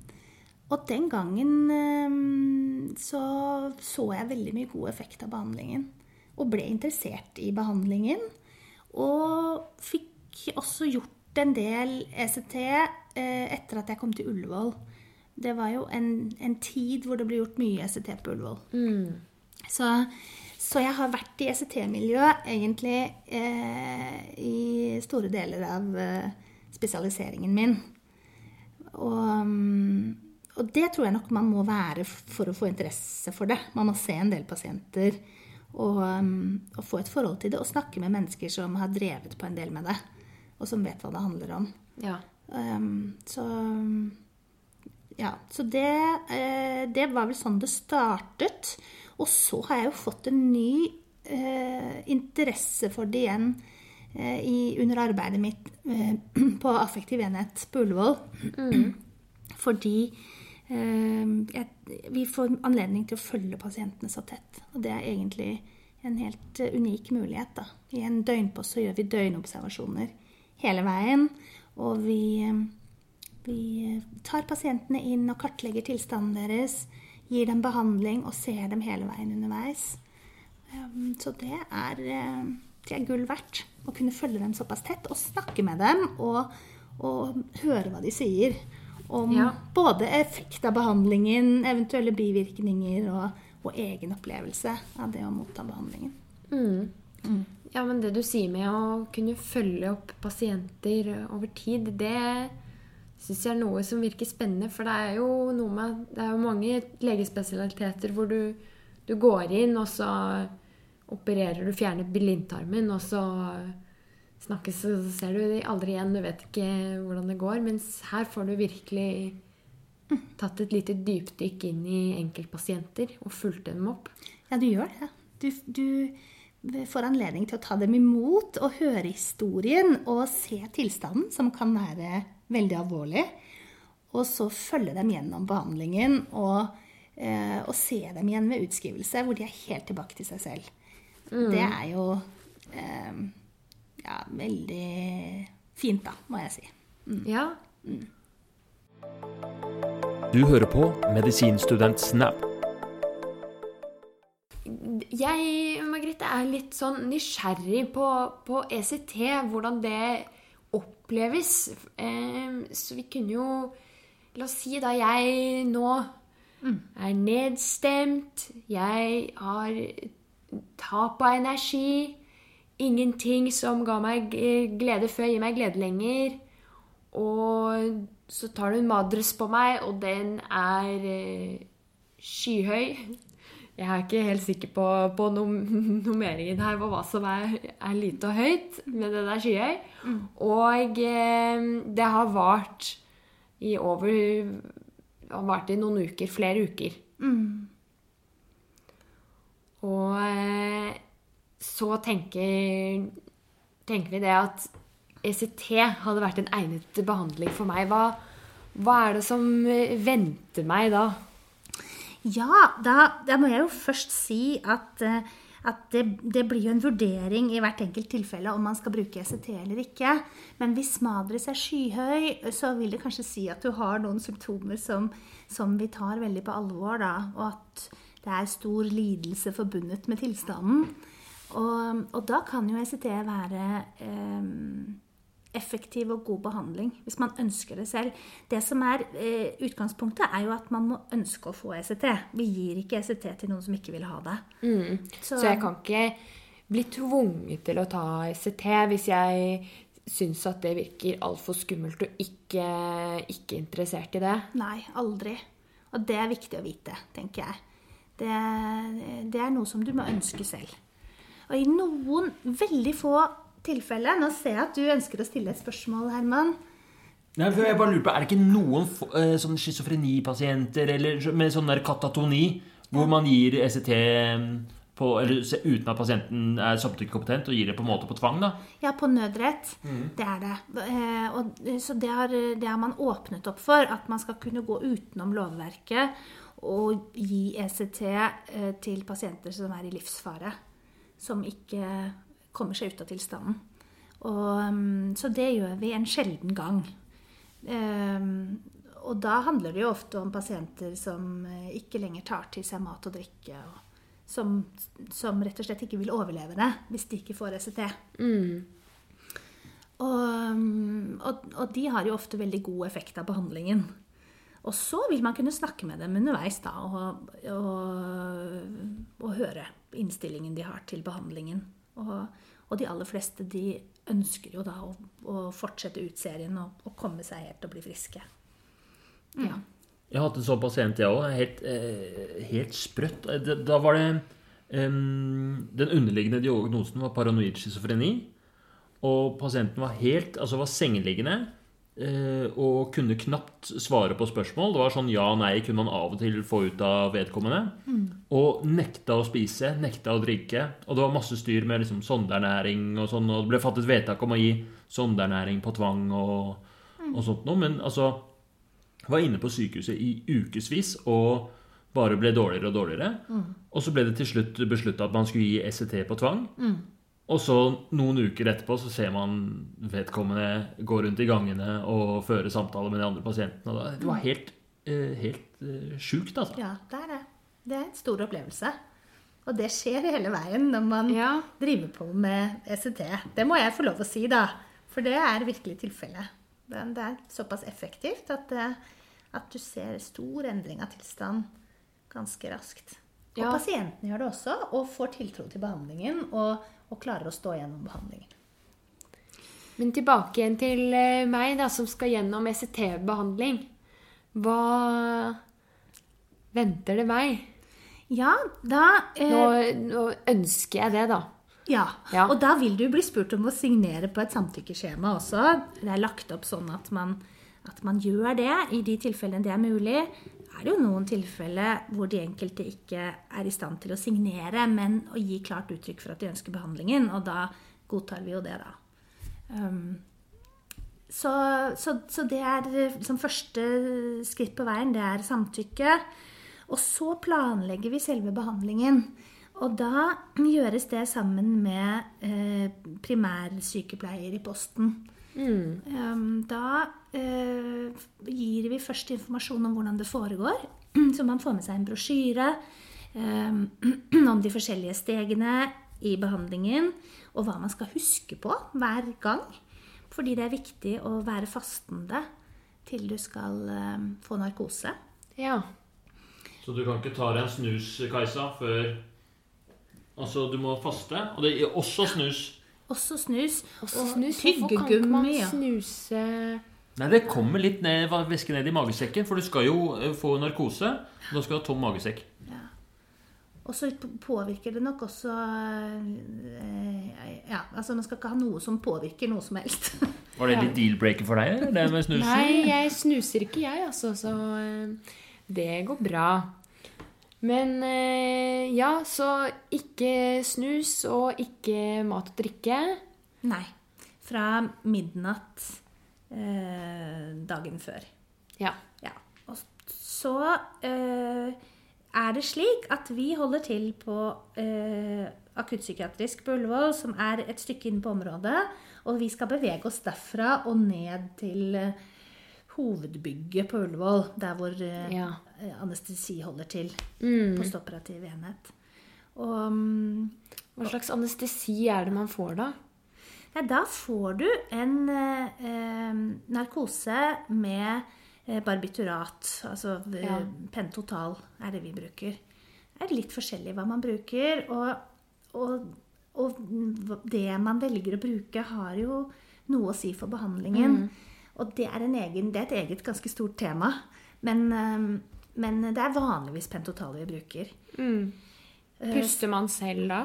og den gangen eh, så så jeg veldig mye god effekt av behandlingen. Og ble interessert i behandlingen. Og fikk også gjort en del ECT eh, etter at jeg kom til Ullevål. Det var jo en, en tid hvor det ble gjort mye ECT på Ullevål. Så, så jeg har vært i ECT-miljøet egentlig eh, i store deler av eh, spesialiseringen min. Og, mm, og det tror jeg nok man må være for å få interesse for det. Man må se en del pasienter og, mm, og få et forhold til det. Og snakke med mennesker som har drevet på en del med det, og som vet hva det handler om. Ja. Um, så ja, så det, eh, det var vel sånn det startet. Og så har jeg jo fått en ny eh, interesse for det igjen eh, i, under arbeidet mitt eh, på affektiv enhet på Ullevål. Fordi eh, jeg, vi får anledning til å følge pasientene så tett. Og det er egentlig en helt eh, unik mulighet. Da. I en døgnpost så gjør vi døgnobservasjoner hele veien. Og vi, eh, vi tar pasientene inn og kartlegger tilstanden deres, gir dem behandling og ser dem hele veien underveis. Um, Så det er, eh, det er gull verdt å kunne følge dem såpass tett og snakke med dem og, og høre hva de sier. Om Ja. både effekt av behandlingen, eventuelle bivirkninger og, og egen opplevelse av det å motta behandlingen. Ja, men det du sier med å kunne følge opp pasienter over tid, det syns jeg er noe som virker spennende. For det er jo noe med Det er jo mange legespesialiteter hvor du, du går inn, og så opererer du, fjerner blindtarmen, og så snakkes, så ser du de aldri igjen, du vet ikke hvordan det går. Mens her får du virkelig tatt et lite dypdykk inn i enkeltpasienter og fulgt dem opp. Ja, du gjør det. Du, du får anledning til å ta dem imot og høre historien og se tilstanden, som kan være veldig alvorlig. Og så følge dem gjennom behandlingen og, eh, og se dem igjen ved utskrivelse, hvor de er helt tilbake til seg selv. Det er jo eh, ja, veldig fint, da, må jeg si. Ja. Du hører på Medisinstudent Snap. Jeg, Margrethe, er litt sånn nysgjerrig på, på ECT, hvordan det oppleves. Eh, så vi kunne jo La oss si da jeg nå er nedstemt, jeg har tap av energi, ingenting som ga meg glede før, gir meg glede lenger. Og så tar du en madres på meg, og den er eh, skyhøy. Jeg er ikke helt sikker på, på nom nummeringen her på hva som er, er lite og høyt, men den er skyhøy. Og eh, det har vart i over har vart i noen uker, flere uker. Og eh, så tenker, tenker vi det at ECT hadde vært en egnet behandling for meg. Hva, hva er det som eh, venter meg da? Ja, da, da må jeg jo først si at, eh, at det, det blir jo en vurdering i hvert enkelt tilfelle om man skal bruke ECT eller ikke. Men hvis madres er skyhøy, så vil det kanskje si at du har noen symptomer som, som vi tar veldig på alvor, da. Og at det er stor lidelse forbundet med tilstanden. Og, og da kan jo ECT være eh, effektiv og god behandling hvis man ønsker det selv. Det som er eh, Utgangspunktet er jo at man må ønske å få ECT. Vi gir ikke ECT til noen som ikke vil ha det. Så, jeg kan ikke bli tvunget til å ta ECT hvis jeg syns at det virker altfor skummelt og ikke, ikke interessert i det. Nei, aldri. Og det er viktig å vite, tenker jeg. Det, det er noe som du må ønske selv. Og i noen veldig få tilfeller Nå ser jeg at du ønsker å stille et spørsmål, Herman. Nei, for jeg bare lurer på, Er det ikke noen få- eh, schizofrenipasienter med sånn der katatoni, hvor man gir ECT på, eller, uten at pasienten er samtykkekompetent, og gir det på en måte på tvang? da? Ja, på nødrett. Det er det. Eh, og, så det har, det har man åpnet opp for, at man skal kunne gå utenom lovverket og gi ECT eh, til pasienter som er i livsfare. Som ikke kommer seg ut av tilstanden. Og, mm, så det gjør vi en sjelden gang. Eh, og da handler det jo ofte om pasienter som eh, ikke lenger tar til seg mat og drikke. og som, som rett og slett ikke vil overleve det hvis de ikke får ECT. Og, og, og de har jo ofte veldig god effekt av behandlingen. Og så vil man kunne snakke med dem underveis da, og, og, og høre innstillingen de har til behandlingen. Og, og de aller fleste de ønsker jo da å, å fortsette ut serien og, og komme seg helt og bli friske. Ja. Jeg har hatt en sånn pasient, jeg òg. Helt, eh, helt sprøtt. Eh, Da var det em, Den underliggende diagnosen var paranoid schizofreni. Og pasienten var helt Altså var sengeliggende eh, og kunne knapt svare på spørsmål. Det var sånn ja nei kunne man av og til få ut av vedkommende. Og nekta å spise, nekta å drikke. Og det var masse styr med liksom sondernæring og sånn. Og det ble fattet vedtak om å gi sondernæring på tvang og, og sånt noe. Men altså var inne på sykehuset i ukevis og bare ble dårligere og dårligere. Og så ble det til slutt beslutta at man skulle gi ECT på tvang. Og så noen uker etterpå så ser man vedkommende gå rundt i gangene og føre samtaler med de andre pasientene. Det var helt, eh, helt eh, sjukt, altså. Ja, det er det. Det er en stor opplevelse. Og det skjer hele veien når man Ja. driver på med ECT. Det må jeg få lov å si, da. For det er virkelig tilfellet. Det det er såpass effektivt at, at du ser stor endring av tilstand ganske raskt. Og Ja. pasientene gjør det også, og får tiltro til behandlingen og, og klarer å stå gjennom behandlingen. Men tilbake igjen til eh, meg, da, som skal gjennom ECT-behandling. Hva venter det meg? Ja, da eh, Nå, nå ønsker jeg det, da. Ja. Ja. og da vil du bli spurt om å signere på et samtykkeskjema også. Det er lagt opp sånn at man, at man gjør det i de tilfellene det er mulig. Er det jo noen tilfeller hvor de enkelte ikke er i stand til å signere, men å gi klart uttrykk for at de ønsker behandlingen, og da godtar vi jo det, da. Um, så, så, så, det er liksom første skritt på veien, det er samtykke. Og så planlegger vi selve behandlingen. Og da gjøres det sammen med eh, primærsykepleier i posten. Mm. Um, da gir vi først informasjon om hvordan det foregår. Så man får med seg en brosjyre um, om de forskjellige stegene i behandlingen. Og hva man skal huske på hver gang. Fordi det er viktig å være fastende til du skal um, få narkose. Ja. Så du kan ikke ta deg en snus, Kajsa, før Altså, du må faste. Og det er også snus. Også snus. Også og snus. tyggegummi. Hvorfor kan ikke man snuse Nei, Det kommer litt ned, væske ned i magesekken, for du skal jo eh, få narkose. Da skal du ha tom magesekk. Ja. Og så påvirker det nok også eh, Ja, altså man skal ikke ha noe som påvirker noe som helst. Var det litt deal-breaker for deg, det med snusen? Nei, jeg snuser ikke, jeg, altså. Så eh, det går bra. Men eh, ja, så ikke snus og ikke mat og drikke. Nei. Fra midnatt eh, dagen før. Ja. ja. Og så eh, er det slik at vi holder til på eh, akuttpsykiatrisk på Ullevål, som er et stykke inn på området. Og vi skal bevege oss derfra og ned til eh, hovedbygget på Ullevål, der hvor eh, ja. anestesi holder til. Mm. Postoperativ enhet. Og, mm, Hva slags anestesi er det man får da? Ja, da får du en eh, narkose med eh, barbiturat. Altså ja. pentotal er det vi bruker. Det er litt forskjellig hva man bruker. Og, og, og det man velger å bruke, har jo noe å si for behandlingen. Mm. Og det er, egen, det er, et eget ganske stort tema. Men, men det er vanligvis pentotal vi bruker. Mm. Eh, Puster man selv da?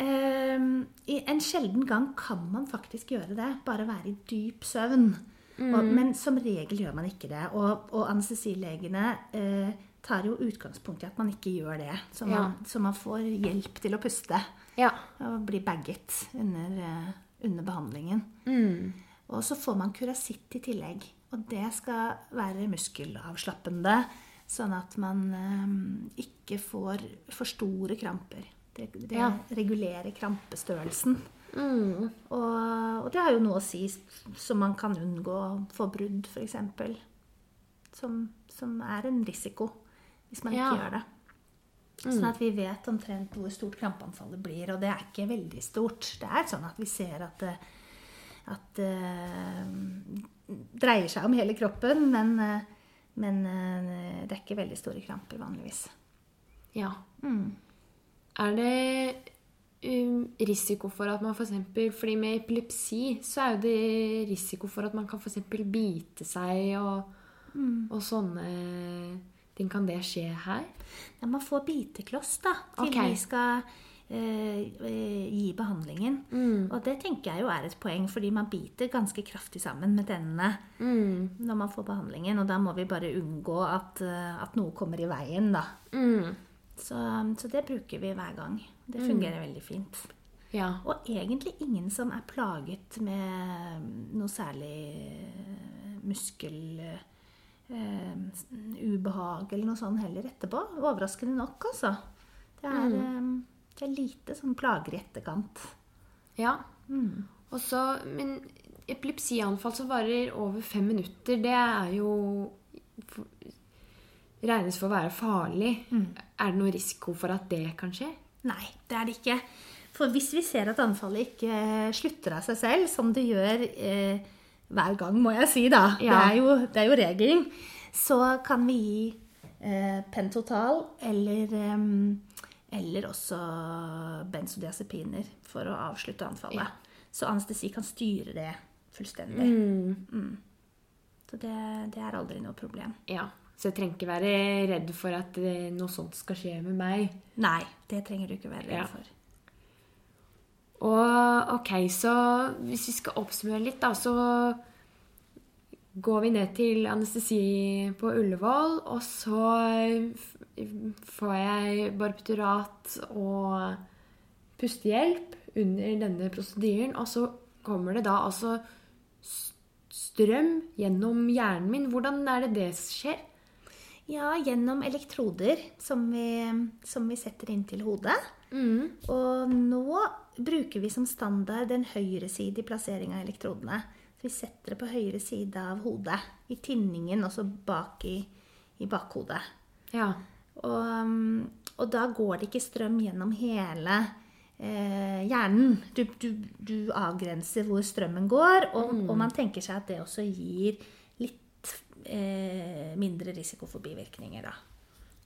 Uh, en sjelden gang kan man faktisk gjøre det. Bare være i dyp søvn. Mm. Og, men som regel gjør man ikke det. Og, og anestesilegene eh, tar jo utgangspunkt i at man ikke gjør det. Så man, ja. så man får hjelp til å puste. Ja. Og bli bagget under, uh, under behandlingen. Mm. Og så får man kurasitt i tillegg. Og det skal være muskelavslappende, sånn at man eh, ikke får for store kramper. Det, ja. regulerer krampestørrelsen. Mm. Og, og, det har jo noe å si, så man kan unngå å få brudd, f.eks. Som, som er en risiko hvis man ikke gjør det. Sånn mm. at vi vet omtrent hvor stort krampeanfallet blir. Og det er ikke veldig stort. Det er sånn at vi ser at det, at det uh, dreier seg om hele kroppen, men, uh, men det er ikke veldig store kramper vanligvis. Ja. Mm. Er det um, risiko for at man f.eks. For fordi med epilepsi så er jo det risiko for at man kan f.eks. bite seg og, mm. og sånne ting. Kan det skje her? Ja, man får bitekloss da, til okay. vi skal Eh, eh, gi behandlingen. Mm. Og det tenker jeg jo er et poeng, fordi man biter ganske kraftig sammen med tennene mm. når man får behandlingen. Og da må vi bare unngå at, eh, at noe kommer i veien, da. Mm. Så, så, det bruker vi hver gang. Det mm. fungerer veldig fint. Ja. Og egentlig ingen som er plaget med noe særlig muskel... Uh, ubehag eller noe sånt heller etterpå. Overraskende nok, altså. Det er um, det er lite som plager i etterkant. Ja. Mm. Og så, men epilepsianfall som varer over fem minutter, det er jo regnes for å være farlig. Mm. Er det noe risiko for at det kan skje? Nei, det er det ikke. For hvis vi ser at anfallet ikke slutter av seg selv, som det gjør eh, hver gang, må jeg si, da ja. det, er jo, det, er jo, regelen, så kan vi gi eh, pentotal eller eh, eller også benzodiazepiner for å avslutte anfallet. Ja. Så anestesi kan styre det fullstendig. Mm. Mm. Så det, det, er aldri noe problem. Ja, Så jeg trenger ikke være redd for at noe sånt skal skje med meg? Nei, det trenger du ikke være redd ja. for. Og ok, så hvis vi skal oppsummere litt, da, så går vi ned til anestesi på Ullevål, og så får jeg barbiturat og pustehjelp under denne prosedyren. Og så kommer det da altså strøm gjennom hjernen min. Hvordan er det det skjer? Ja, gjennom elektroder som vi, som vi setter inn til hodet. Og nå bruker vi som standard den høyresidige plassering av elektrodene. Så vi setter det på høyre side av hodet. I tinningen, også bak i, i bakhodet. Ja. Og, um, og da går det ikke strøm gjennom hele eh, hjernen. Du, du, du avgrenser hvor strømmen går, og, og man tenker seg at det også gir eh, mindre risiko for bivirkninger, da.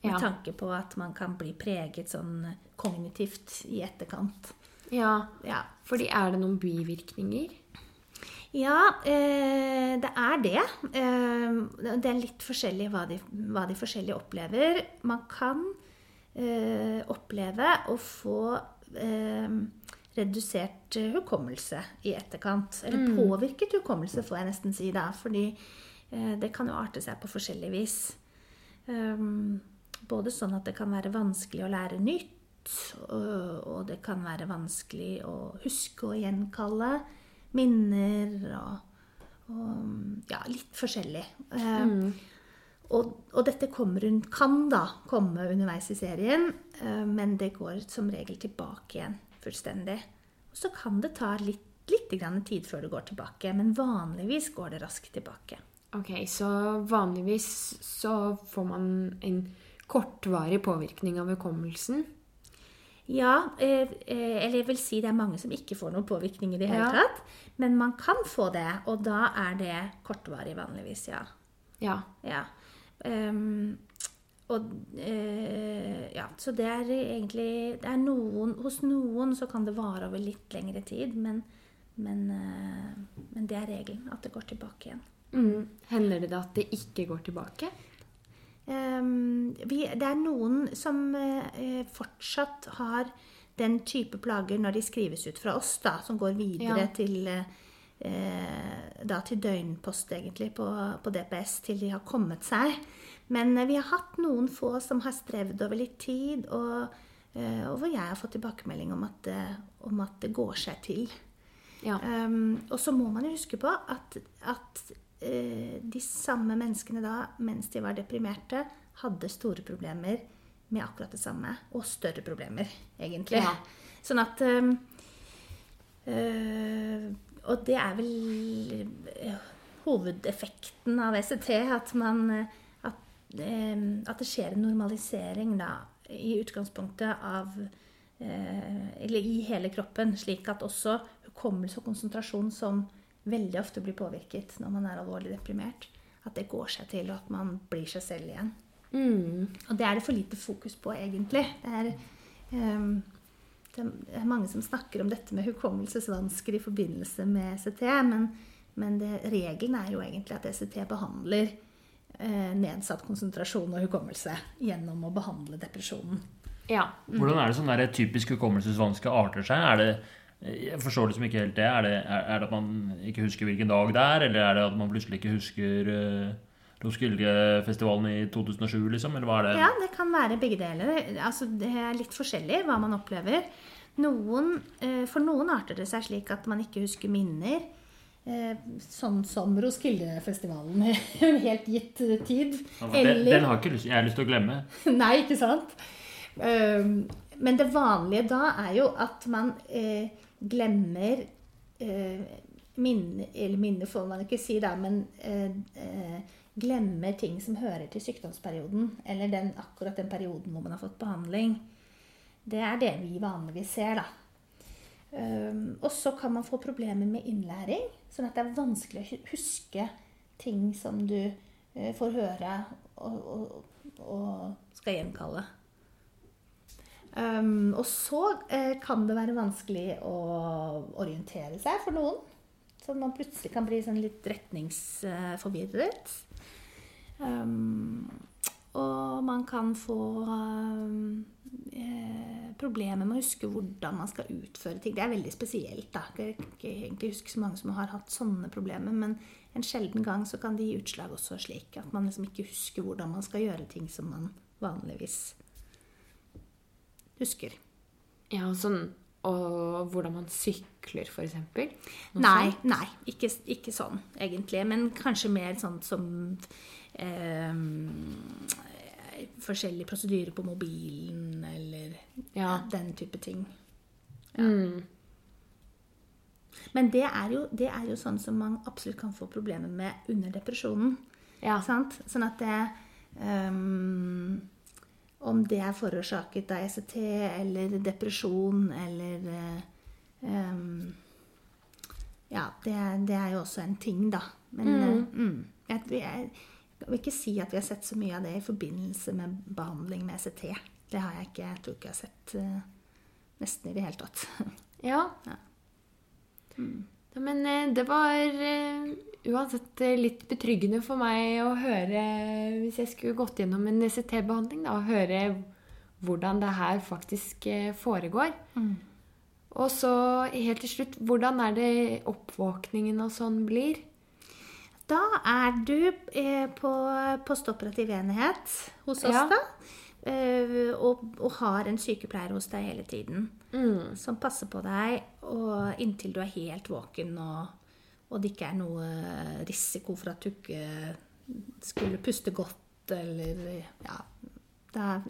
Med Ja. tanke på at man kan bli preget sånn kognitivt i etterkant. ja. Ja, Fordi er det noen bivirkninger? ja eh, det er det. Eh, det er litt forskjellig hva de, hva de forskjellige opplever. Man kan eh, oppleve å få eh, redusert hukommelse i etterkant. Eller påvirket hukommelse, får jeg nesten si da. Fordi det kan jo arte seg på forskjellig vis. Um, både sånn at det kan være vanskelig å lære nytt, og, det kan være vanskelig å huske og gjenkalle minner og, og ja, litt forskjellig. Mm. og, og dette hun, kan da komme underveis i serien, eh, men det går som regel tilbake igjen fullstendig. Og så kan det ta litt, litt grann tid før det går tilbake, men vanligvis går det raskt tilbake. Ok, så vanligvis så får man en kortvarig påvirkning av hukommelsen. Ja, eh, eh, eller jeg vil si det er mange som ikke får noen påvirkning i det hele Ja. tatt. Men man kan få det, og da er det kortvarig vanligvis, ja. Ja. Ja. Um, og uh, ja, så det er egentlig det er noen, Hos noen så kan det vare over litt lengre tid, men, men, uh, men det er regelen. At det går tilbake igjen. Mm. Hender det da at det ikke går tilbake? Um, vi, det er noen som uh, fortsatt har den type plager når de skrives ut fra oss, da, som går videre Ja. til, uh, da til døgnpost egentlig på, på DPS til de har kommet seg. Men uh, vi har hatt noen få som har strevd over litt tid, og, og hvor jeg har fått tilbakemelding om at, om at det går seg til. Ja. Um, og så må man jo huske på at, at de samme menneskene da, mens de var deprimerte, hadde store problemer med akkurat det samme. Og større problemer, egentlig. Ja. Sånn at eh, Og det er vel eh, hovedeffekten av ECT, at man eh, at, eh, at det skjer en normalisering da, i utgangspunktet av eh, Eller i hele kroppen, slik at også hukommelse og konsentrasjon, som veldig ofte blir påvirket når man er alvorlig deprimert, at det går seg til, og at man blir seg selv igjen. Mm. Og det er det for lite fokus på, egentlig. Det er, um, det er mange som snakker om dette med hukommelsesvansker i forbindelse med ECT, men, men det, regelen er jo egentlig at ECT behandler uh, nedsatt konsentrasjon og hukommelse gjennom å behandle depresjonen. Ja. Hvordan er det sånn der typisk hukommelsesvanske arter seg? Er det, jeg forstår liksom ikke helt det. Er, det. er er det at man ikke husker hvilken dag det er, eller er det at man plutselig ikke husker uh, Roskilde-festivalen i 2007, liksom? Eller hva er det? Ja, det kan være begge deler. Altså, det er litt forskjellig hva man opplever. Noen, uh, for noen arter det seg slik at man ikke husker minner. eh, Sånn som Roskilde-festivalen en helt gitt eh, tid. Ja, Eller, Den, den har ikke lyst, jeg har lyst til å glemme. Nei, ikke sant? Um, Men det vanlige da er jo at man eh, glemmer eh, minne, Eller minne får man ikke si, da, men eh, eh, glemmer ting som hører til sykdomsperioden. Eller den, akkurat den perioden hvor man har fått behandling. Det er det vi vanligvis ser, da. Um, og så kan man få problemer med innlæring, sånn at det er vanskelig å huske ting som du uh, får høre og, og, og skal gjenkalle. Um, og så uh, kan det være vanskelig å orientere seg for noen. Så man plutselig kan bli sånn litt retningsforvirret. Um, og man kan få eh, problemer med å huske hvordan man skal utføre ting. Det er veldig spesielt. da. Jeg kan ikke egentlig huske så mange som har hatt sånne problemer, men en sjelden gang så kan det gi utslag også slik at man liksom ikke husker hvordan man skal gjøre ting som man vanligvis husker. Ja, sånn Og hvordan man sykler, f.eks. Nei, nei ikke, ikke sånn egentlig. Men kanskje mer sånn som eh, forskjellige prosedyrer på mobilen eller Ja. den type ting. Mm. Men det er, jo, det er jo sånn som man absolutt kan få problemer med under depresjonen. Ja. Sant? Sånn at det ehm, Om det er forårsaket av ECT eller depresjon eller eh, ehm, Ja, det, det er jo også en ting, da. Men eh, mm, jeg, jeg, jeg vil ikke si at vi har sett så mye av det i forbindelse med behandling med ECT. Det har jeg ikke. Jeg tror ikke jeg har sett uh, nesten i det hele tatt. Ja. Ja. Ja, Men eh, det var eh, uansett eh, litt betryggende for meg å høre, hvis jeg skulle gått gjennom en ECT-behandling, da, å høre hvordan det her faktisk foregår. foregår. Og så helt til slutt, hvordan er det oppvåkningen og sånn blir? Da er du eh, på postoperativ enhet hos oss, Ja. da. Eh, og, og har en sykepleier hos deg hele tiden. Mm. Som passer på deg og inntil du er helt våken og, og det ikke er noe risiko for at du ikke skulle puste godt eller Ja.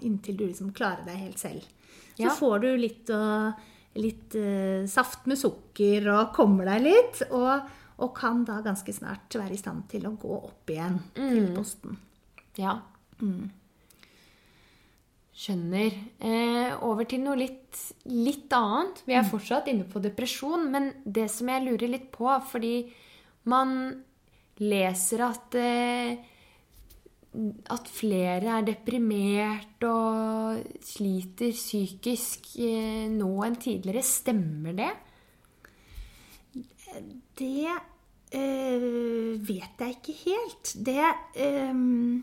Inntil du liksom klarer deg helt selv. Så Ja. får du litt, og, litt uh, saft med sukker og kommer deg litt. Og, og kan da ganske snart være i stand til å gå opp igjen til posten. Ja. Skjønner. Eh, over til noe litt, litt annet. Vi er fortsatt inne på depresjon, men det som jeg lurer litt på, fordi man leser at eh, at flere er deprimert og sliter psykisk eh, nå enn tidligere. Stemmer det? Det eh, vet jeg ikke helt. Det ehm,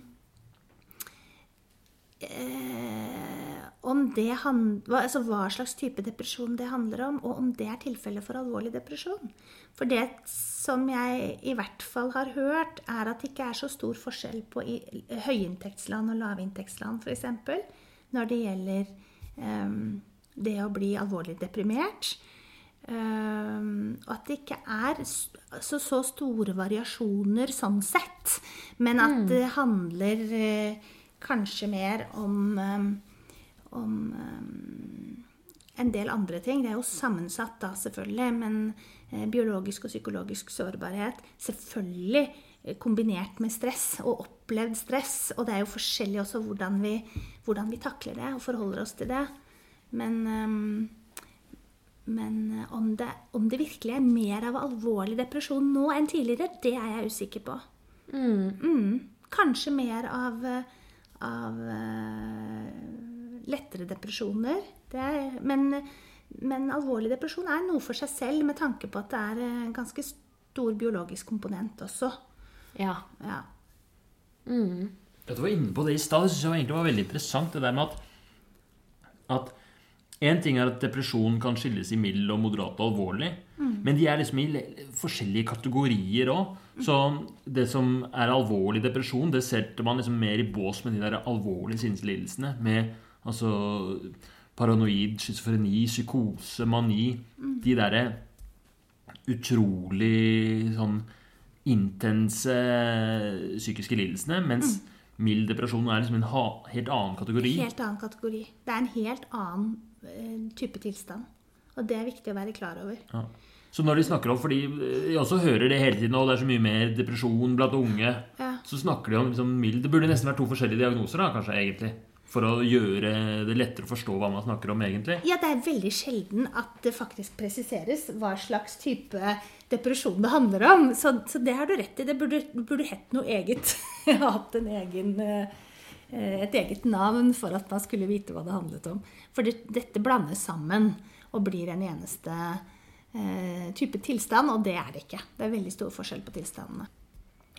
eh, Om det hva, altså hva slags type depresjon det handler om, og om det er tilfellet for alvorlig depresjon. For det som jeg i hvert fall har hørt, er at det ikke er så stor forskjell på i, høyinntektsland og lavinntektsland, f.eks. Når det gjelder ehm, det å bli alvorlig deprimert. Um, at det ikke er så, så store variasjoner sånn sett. Men at det handler eh, kanskje mer om, um, om um, en del andre ting. Det er jo sammensatt da, selvfølgelig. Men eh, biologisk og psykologisk sårbarhet selvfølgelig eh, kombinert med stress og opplevd stress. Og det er jo forskjellig også hvordan vi, hvordan vi takler det og forholder oss til det. Men um, men eh, om det, om det virkelig er mer av alvorlig depresjon nå enn tidligere, det er jeg usikker på. Mm. Kanskje mer av, av eh, lettere depresjoner. Det er, men, men alvorlig depresjon er noe for seg selv med tanke på at det er en ganske stor biologisk komponent også. Ja. Ja. Du var inne på det i stad. Det synes jeg egentlig var veldig interessant. Det der med at, at En ting er at depresjon kan skilles i mild og moderat og alvorlig. Men de er liksom i forskjellige kategorier òg. Så det som er alvorlig depresjon, det setter man liksom mer i bås med de der alvorlige sinnslidelsene. Med altså paranoid, schizofreni, psykose, mani. De derre utrolig sånn intense psykiske lidelsene. Mens mild depresjon er liksom en helt annen kategori. Helt annen kategori. Det er en helt annen eh, type tilstand. Og det er viktig å være klar over. Ja. Så når de snakker om, fordi jeg også hører det hele tiden, og det er så mye mer depresjon blant unge, Ja. så snakker de om liksom mild Det burde nesten vært to forskjellige diagnoser, da, kanskje, egentlig. For å gjøre det lettere å forstå hva man snakker om, egentlig. Ja, det er veldig sjelden at det faktisk presiseres hva slags type depresjon det handler om. Så, så det har du rett i. Det burde, burde hett noe eget. Hatt en egen, eh, et eget navn for at man skulle vite hva det handlet om. For det, dette blandes sammen og blir en eneste eh, type tilstand, og det er det ikke. Det er veldig stor forskjell på tilstandene.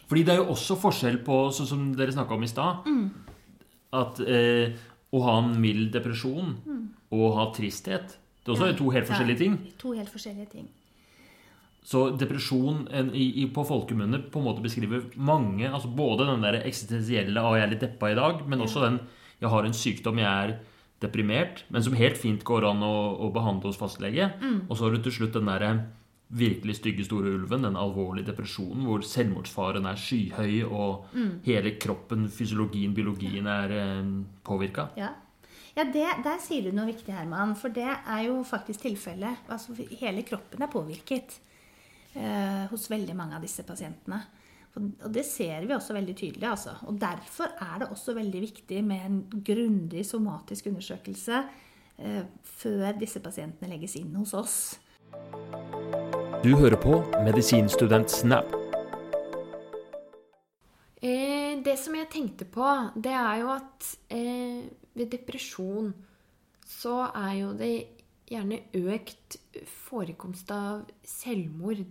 Fordi det er jo også forskjell på, sånn som dere snakka om i stad at eh, å ha en mild depresjon og ha tristhet Det er også Ja. to helt forskjellige ting. To helt forskjellige ting. Så depresjon en, i, på folkemunne på en måte beskriver mange altså Både den der eksistensielle 'Å, jeg er litt deppa i dag', men også den 'Jeg har en sykdom, jeg er deprimert', men som helt fint går an å, å behandle hos fastlege. Og så har du til slutt den derre virkelig stygge store ulven, den alvorlige depresjonen, hvor selvmordsfaren er skyhøy, og hele kroppen, fysiologien, biologien er eh, påvirka. Ja, ja det, der sier du noe viktig, Herman. For det er jo faktisk tilfellet. Altså, hele kroppen er påvirket eh, hos veldig mange av disse pasientene. Og, det ser vi også veldig tydelig. Altså. Og derfor er det også veldig viktig med en grundig somatisk undersøkelse eh, før disse pasientene legges inn hos oss. Du hører på Medisinstudent Snap. Eh, det som jeg tenkte på, det er jo at eh, ved depresjon så er jo det gjerne økt forekomst av selvmord.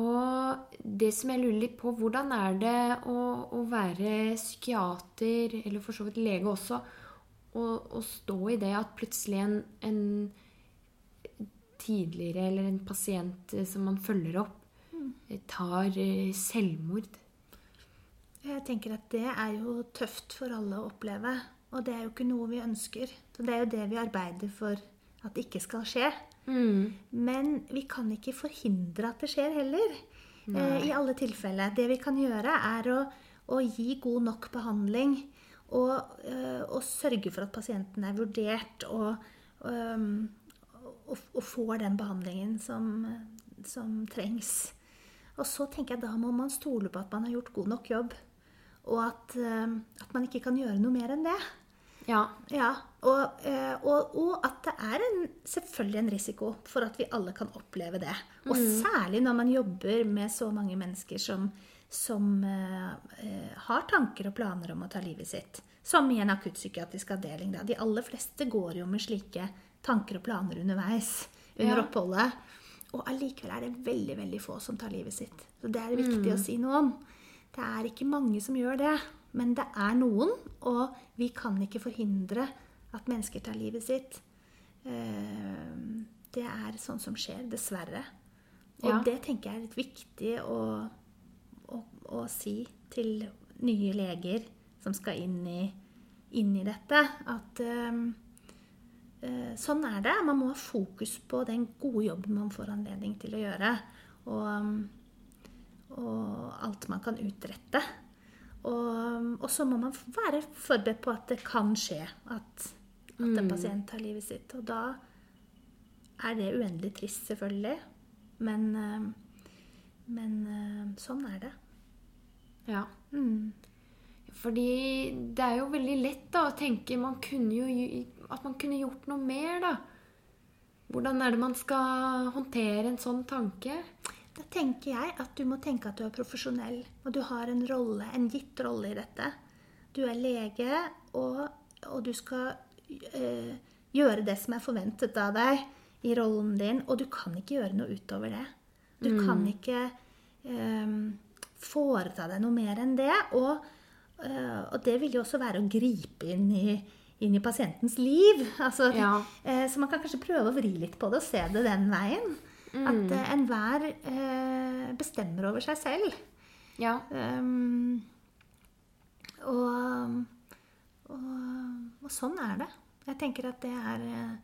Og det som jeg lurer litt på, hvordan er det å, å være psykiater, eller for så vidt lege også, og, og stå i det at plutselig en, en tidligere eller en pasient eh, som man følger opp, eh, tar eh, selvmord. Jeg tenker at det er jo tøft for alle å oppleve. Og det er jo ikke noe vi ønsker. Så det er jo det vi arbeider for at det ikke skal skje. Men vi kan ikke forhindre at det skjer heller. Eh, I alle tilfeller. Det vi kan gjøre, er å, å gi god nok behandling. Og, øh, og sørge for at pasienten er vurdert og, øh, og, og får den behandlingen som, som trengs. Og så tenker jeg da må man stole på at man har gjort god nok jobb. Og at, øh, at man ikke kan gjøre noe mer enn det. Ja. Ja, og, eh, og, og at det er en, selvfølgelig en risiko for at vi alle kan oppleve det. Og særlig når man jobber med så mange mennesker som, som eh, har tanker og planer om å ta livet sitt. Som i en akuttpsykiatrisk avdeling. Da. De aller fleste går jo med slike tanker og planer underveis under Ja. oppholdet. Og allikevel er det veldig veldig få som tar livet sitt. Så det er viktig å si noe om. Det er ikke mange som gjør det, men det er noen, og vi kan ikke forhindre at mennesker tar livet sitt. Eh, Det er sånn som skjer, dessverre. Og Ja. det tenker jeg er litt viktig å, å, å si til nye leger som skal inn i, inn i dette, at eh, eh, sånn er det. Man må ha fokus på den gode jobben man får anledning til å gjøre. Og, og alt man kan utrette. Og, og så må man være forberedt på at det kan skje at, at en pasient tar livet sitt. Og da er det uendelig trist, selvfølgelig. Men, eh, men eh, sånn er det. ja. Mm. Fordi det er jo veldig lett da, å tenke man kunne jo, at man kunne gjort noe mer, da. Hvordan er det man skal håndtere en sånn tanke? Da tenker jeg at du må tenke at du er profesjonell, og du har en rolle, en gitt rolle i dette. Du er lege, og, og du skal øh, gjøre det som er forventet av deg i rollen din, og du kan ikke gjøre noe utover det. Du kan ikke øh, foreta deg noe mer enn det, og, øh, og det vil jo også være å gripe inn i, inn i pasientens liv. Altså, Ja. eh, så man kan kanskje prøve å vri litt på det og se det den veien. At uh, enhver uh, bestemmer over seg selv. Ja. Um, og, og, og sånn er det. Jeg tenker at det er eh,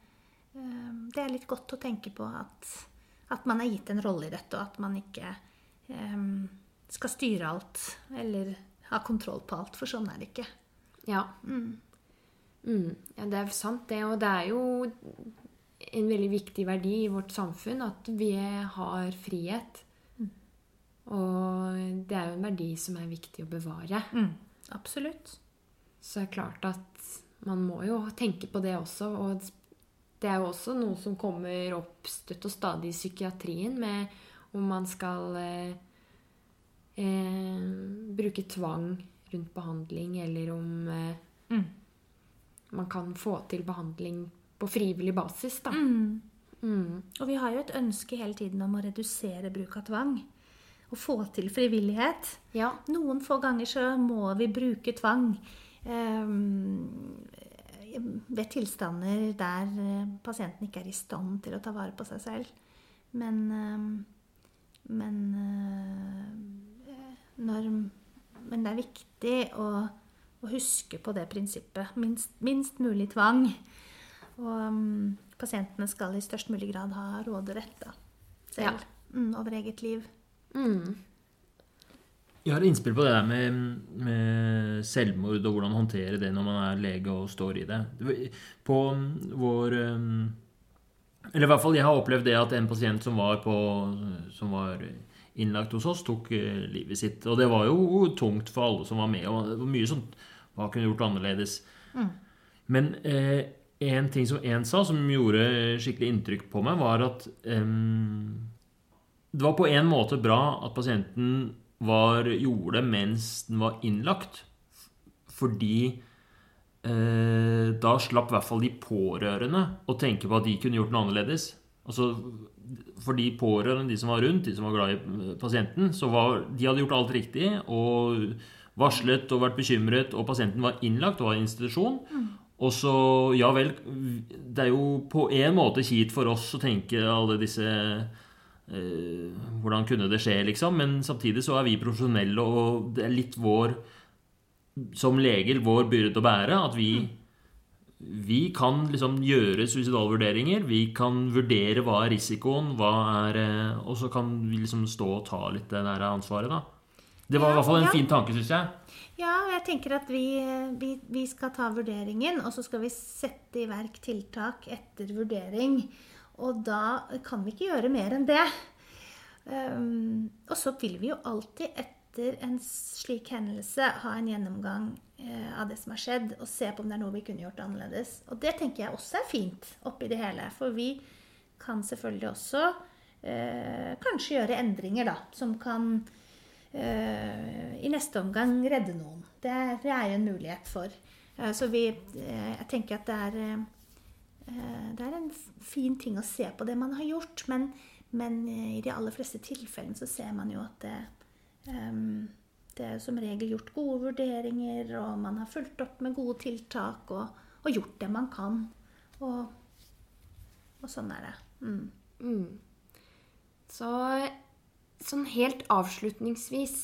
eh, Det er litt godt å tenke på at, at man er gitt en rolle i dette, og at man ikke um, skal styre alt eller ha kontroll på alt, for sånn er det ikke. Ja. Mm. ja, det er sant, det. Og det er jo en veldig viktig verdi i vårt samfunn at vi har frihet. Og det er jo en verdi som er viktig å bevare. Absolutt. Så det er klart at man må jo tenke på det også. Og det er jo også noe som kommer opp støtt og stadig i psykiatrien, med om man skal eh, eh, bruke tvang rundt behandling, eller om eh, Mm. man kan få til behandling på frivillig basis, da. Mm. Mm. Og vi har jo et ønske hele tiden om å redusere bruk av tvang. å få til frivillighet. Ja. Noen få ganger så må vi bruke tvang. Um, ved tilstander der eh, pasienten ikke er i stand til å ta vare på seg selv. Men, um, men uh, når, Men det er viktig å, å huske på det prinsippet. Minst, minst mulig tvang. Og um, pasientene skal i størst mulig grad ha råderett da, selv mm, over eget liv. Mm. Jeg har innspill på det der med, med selvmord og hvordan håndtere det når man er lege og står i det. På vår um, Eller i hvert fall, jeg har opplevd det at en pasient som var, på, som var innlagt hos oss, tok eh, livet sitt. Og det var jo tungt for alle som var med. og det var Mye sånt Hva kunne gjort annerledes? Men eh, en ting som en sa, som gjorde skikkelig inntrykk på meg, var at um, det var på en måte bra at pasienten var, gjorde det mens den var innlagt. Fordi uh, da slapp i hvert fall de pårørende å tenke på at de kunne gjort noe annerledes. Altså, for de pårørende, de som var rundt, de som var glad i eh, pasienten, så var, de hadde gjort alt riktig og varslet og vært bekymret, og pasienten var innlagt og var i institusjon. Og så, ja vel, det er jo på en måte kjipt for oss å tenke alle disse eh, Hvordan kunne det skje, liksom? Men samtidig så er vi profesjonelle, og det er litt vår Som leger vår byrde å bære. At vi vi kan liksom gjøre suicidalvurderinger. Vi kan vurdere hva er risikoen, hva er eh, Og så kan vi liksom stå og ta litt det der ansvaret, da. Det var i hvert fall en fin tanke, syns jeg. Ja, jeg tenker at vi, vi, vi skal ta vurderingen, og så skal vi sette i verk tiltak etter vurdering. Og da kan vi ikke gjøre mer enn det. Um, og så vil vi jo alltid etter en slik hendelse ha en gjennomgang uh, av det som har skjedd, og se på om det er noe vi kunne gjort annerledes. Og det tenker jeg også er fint oppi det hele. For vi kan selvfølgelig også uh, kanskje gjøre endringer, da, som kan i neste omgang redde noen. Det, er- det er en mulighet for. Eh, så vi eh, Jeg tenker at det er eh, eh, Det er en fin ting å se på det man har gjort, men, men eh, i de aller fleste tilfellene så ser man jo at det ehm, det er som regel gjort gode vurderinger, og man har fulgt opp med gode tiltak og, og gjort det man kan. Og, og sånn er det. Mm. Mm. Så sånn helt avslutningsvis.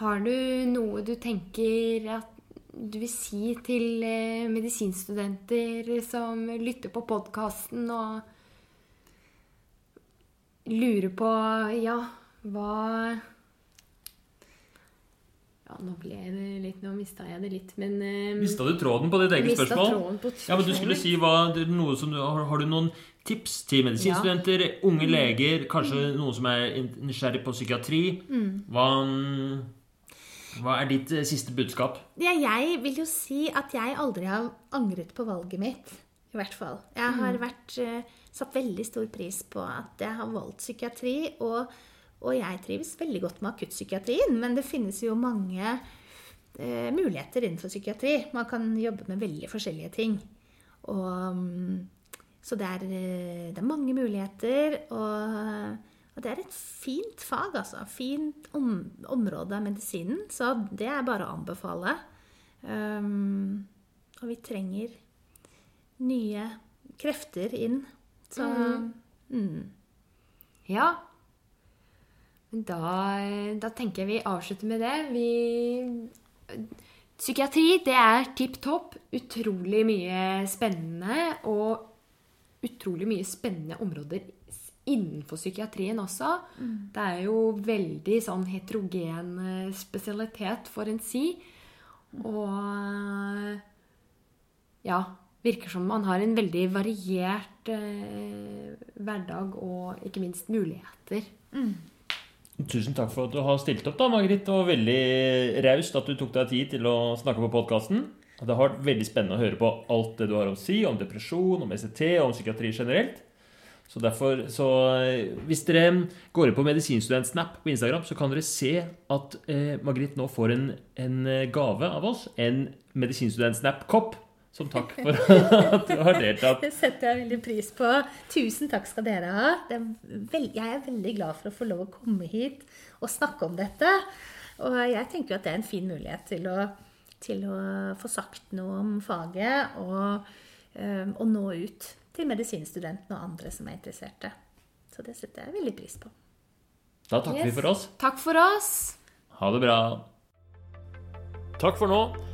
Har du noe du tenker at du vil si til eh, medisinstudenter som lytter på podkasten og lurer på Ja, hva Ja, nå ble det litt Nå mista jeg det litt, men eh, Mista du tråden på ditt eget spørsmål? tråden på Ja, men du skulle si hva, noe som du, har, har du noen tips til medisinstudenter, unge leger, kanskje noen som er nysgjerrig på psykiatri? Hva, hva er ditt eh, siste budskap? Ja, jeg vil jo si at jeg aldri har angret på valget mitt. I hvert fall. Jeg har vært, uh, satt veldig stor pris på at jeg har valgt psykiatri. Og, og jeg trives veldig godt med akuttpsykiatrien, men det finnes jo mange eh, muligheter innenfor psykiatri. Man kan jobbe med veldig forskjellige ting. Og, mm, så det er, eh, det er mange muligheter. Og, og det er et fint fag, altså. Fint om, område av medisinen. Så det er bare å anbefale. Um, og vi trenger nye krefter inn. Så mm. Ja. Da, da tenker jeg vi avslutter med det. Vi Psykiatri, det er tipp topp. Utrolig mye spennende. Og utrolig mye spennende områder innenfor psykiatrien også. Det er jo veldig sånn heterogen eh, spesialitet, får en si. Og ja, virker som man har en veldig variert eh, hverdag og ikke minst muligheter. Tusen takk for at du har stilt opp, da, Margrit. Og veldig raust at du tok deg tid til å snakke på podkasten. Det har vært veldig spennende å høre på alt det du har å si om depresjon, om ECT og om psykiatri generelt. Så derfor, så eh, Hvis dere går inn på Medisinstudentsnap på Instagram, så kan dere se at eh, Margrit nå får en, en gave av oss. En Medisinstudentsnap-kopp Som takk for at du har deltatt. Det setter jeg veldig pris på. Tusen takk skal dere ha. Det er veld, jeg er veldig glad for å få lov å komme hit og snakke om dette. Og jeg tenker at det er en fin mulighet til å, til å få sagt noe om faget og, eh, og nå ut til medisinstudentene og andre som er interesserte. Så det setter jeg veldig pris på. Da takker vi for oss. Takk for oss. Ha det bra. Takk for nå.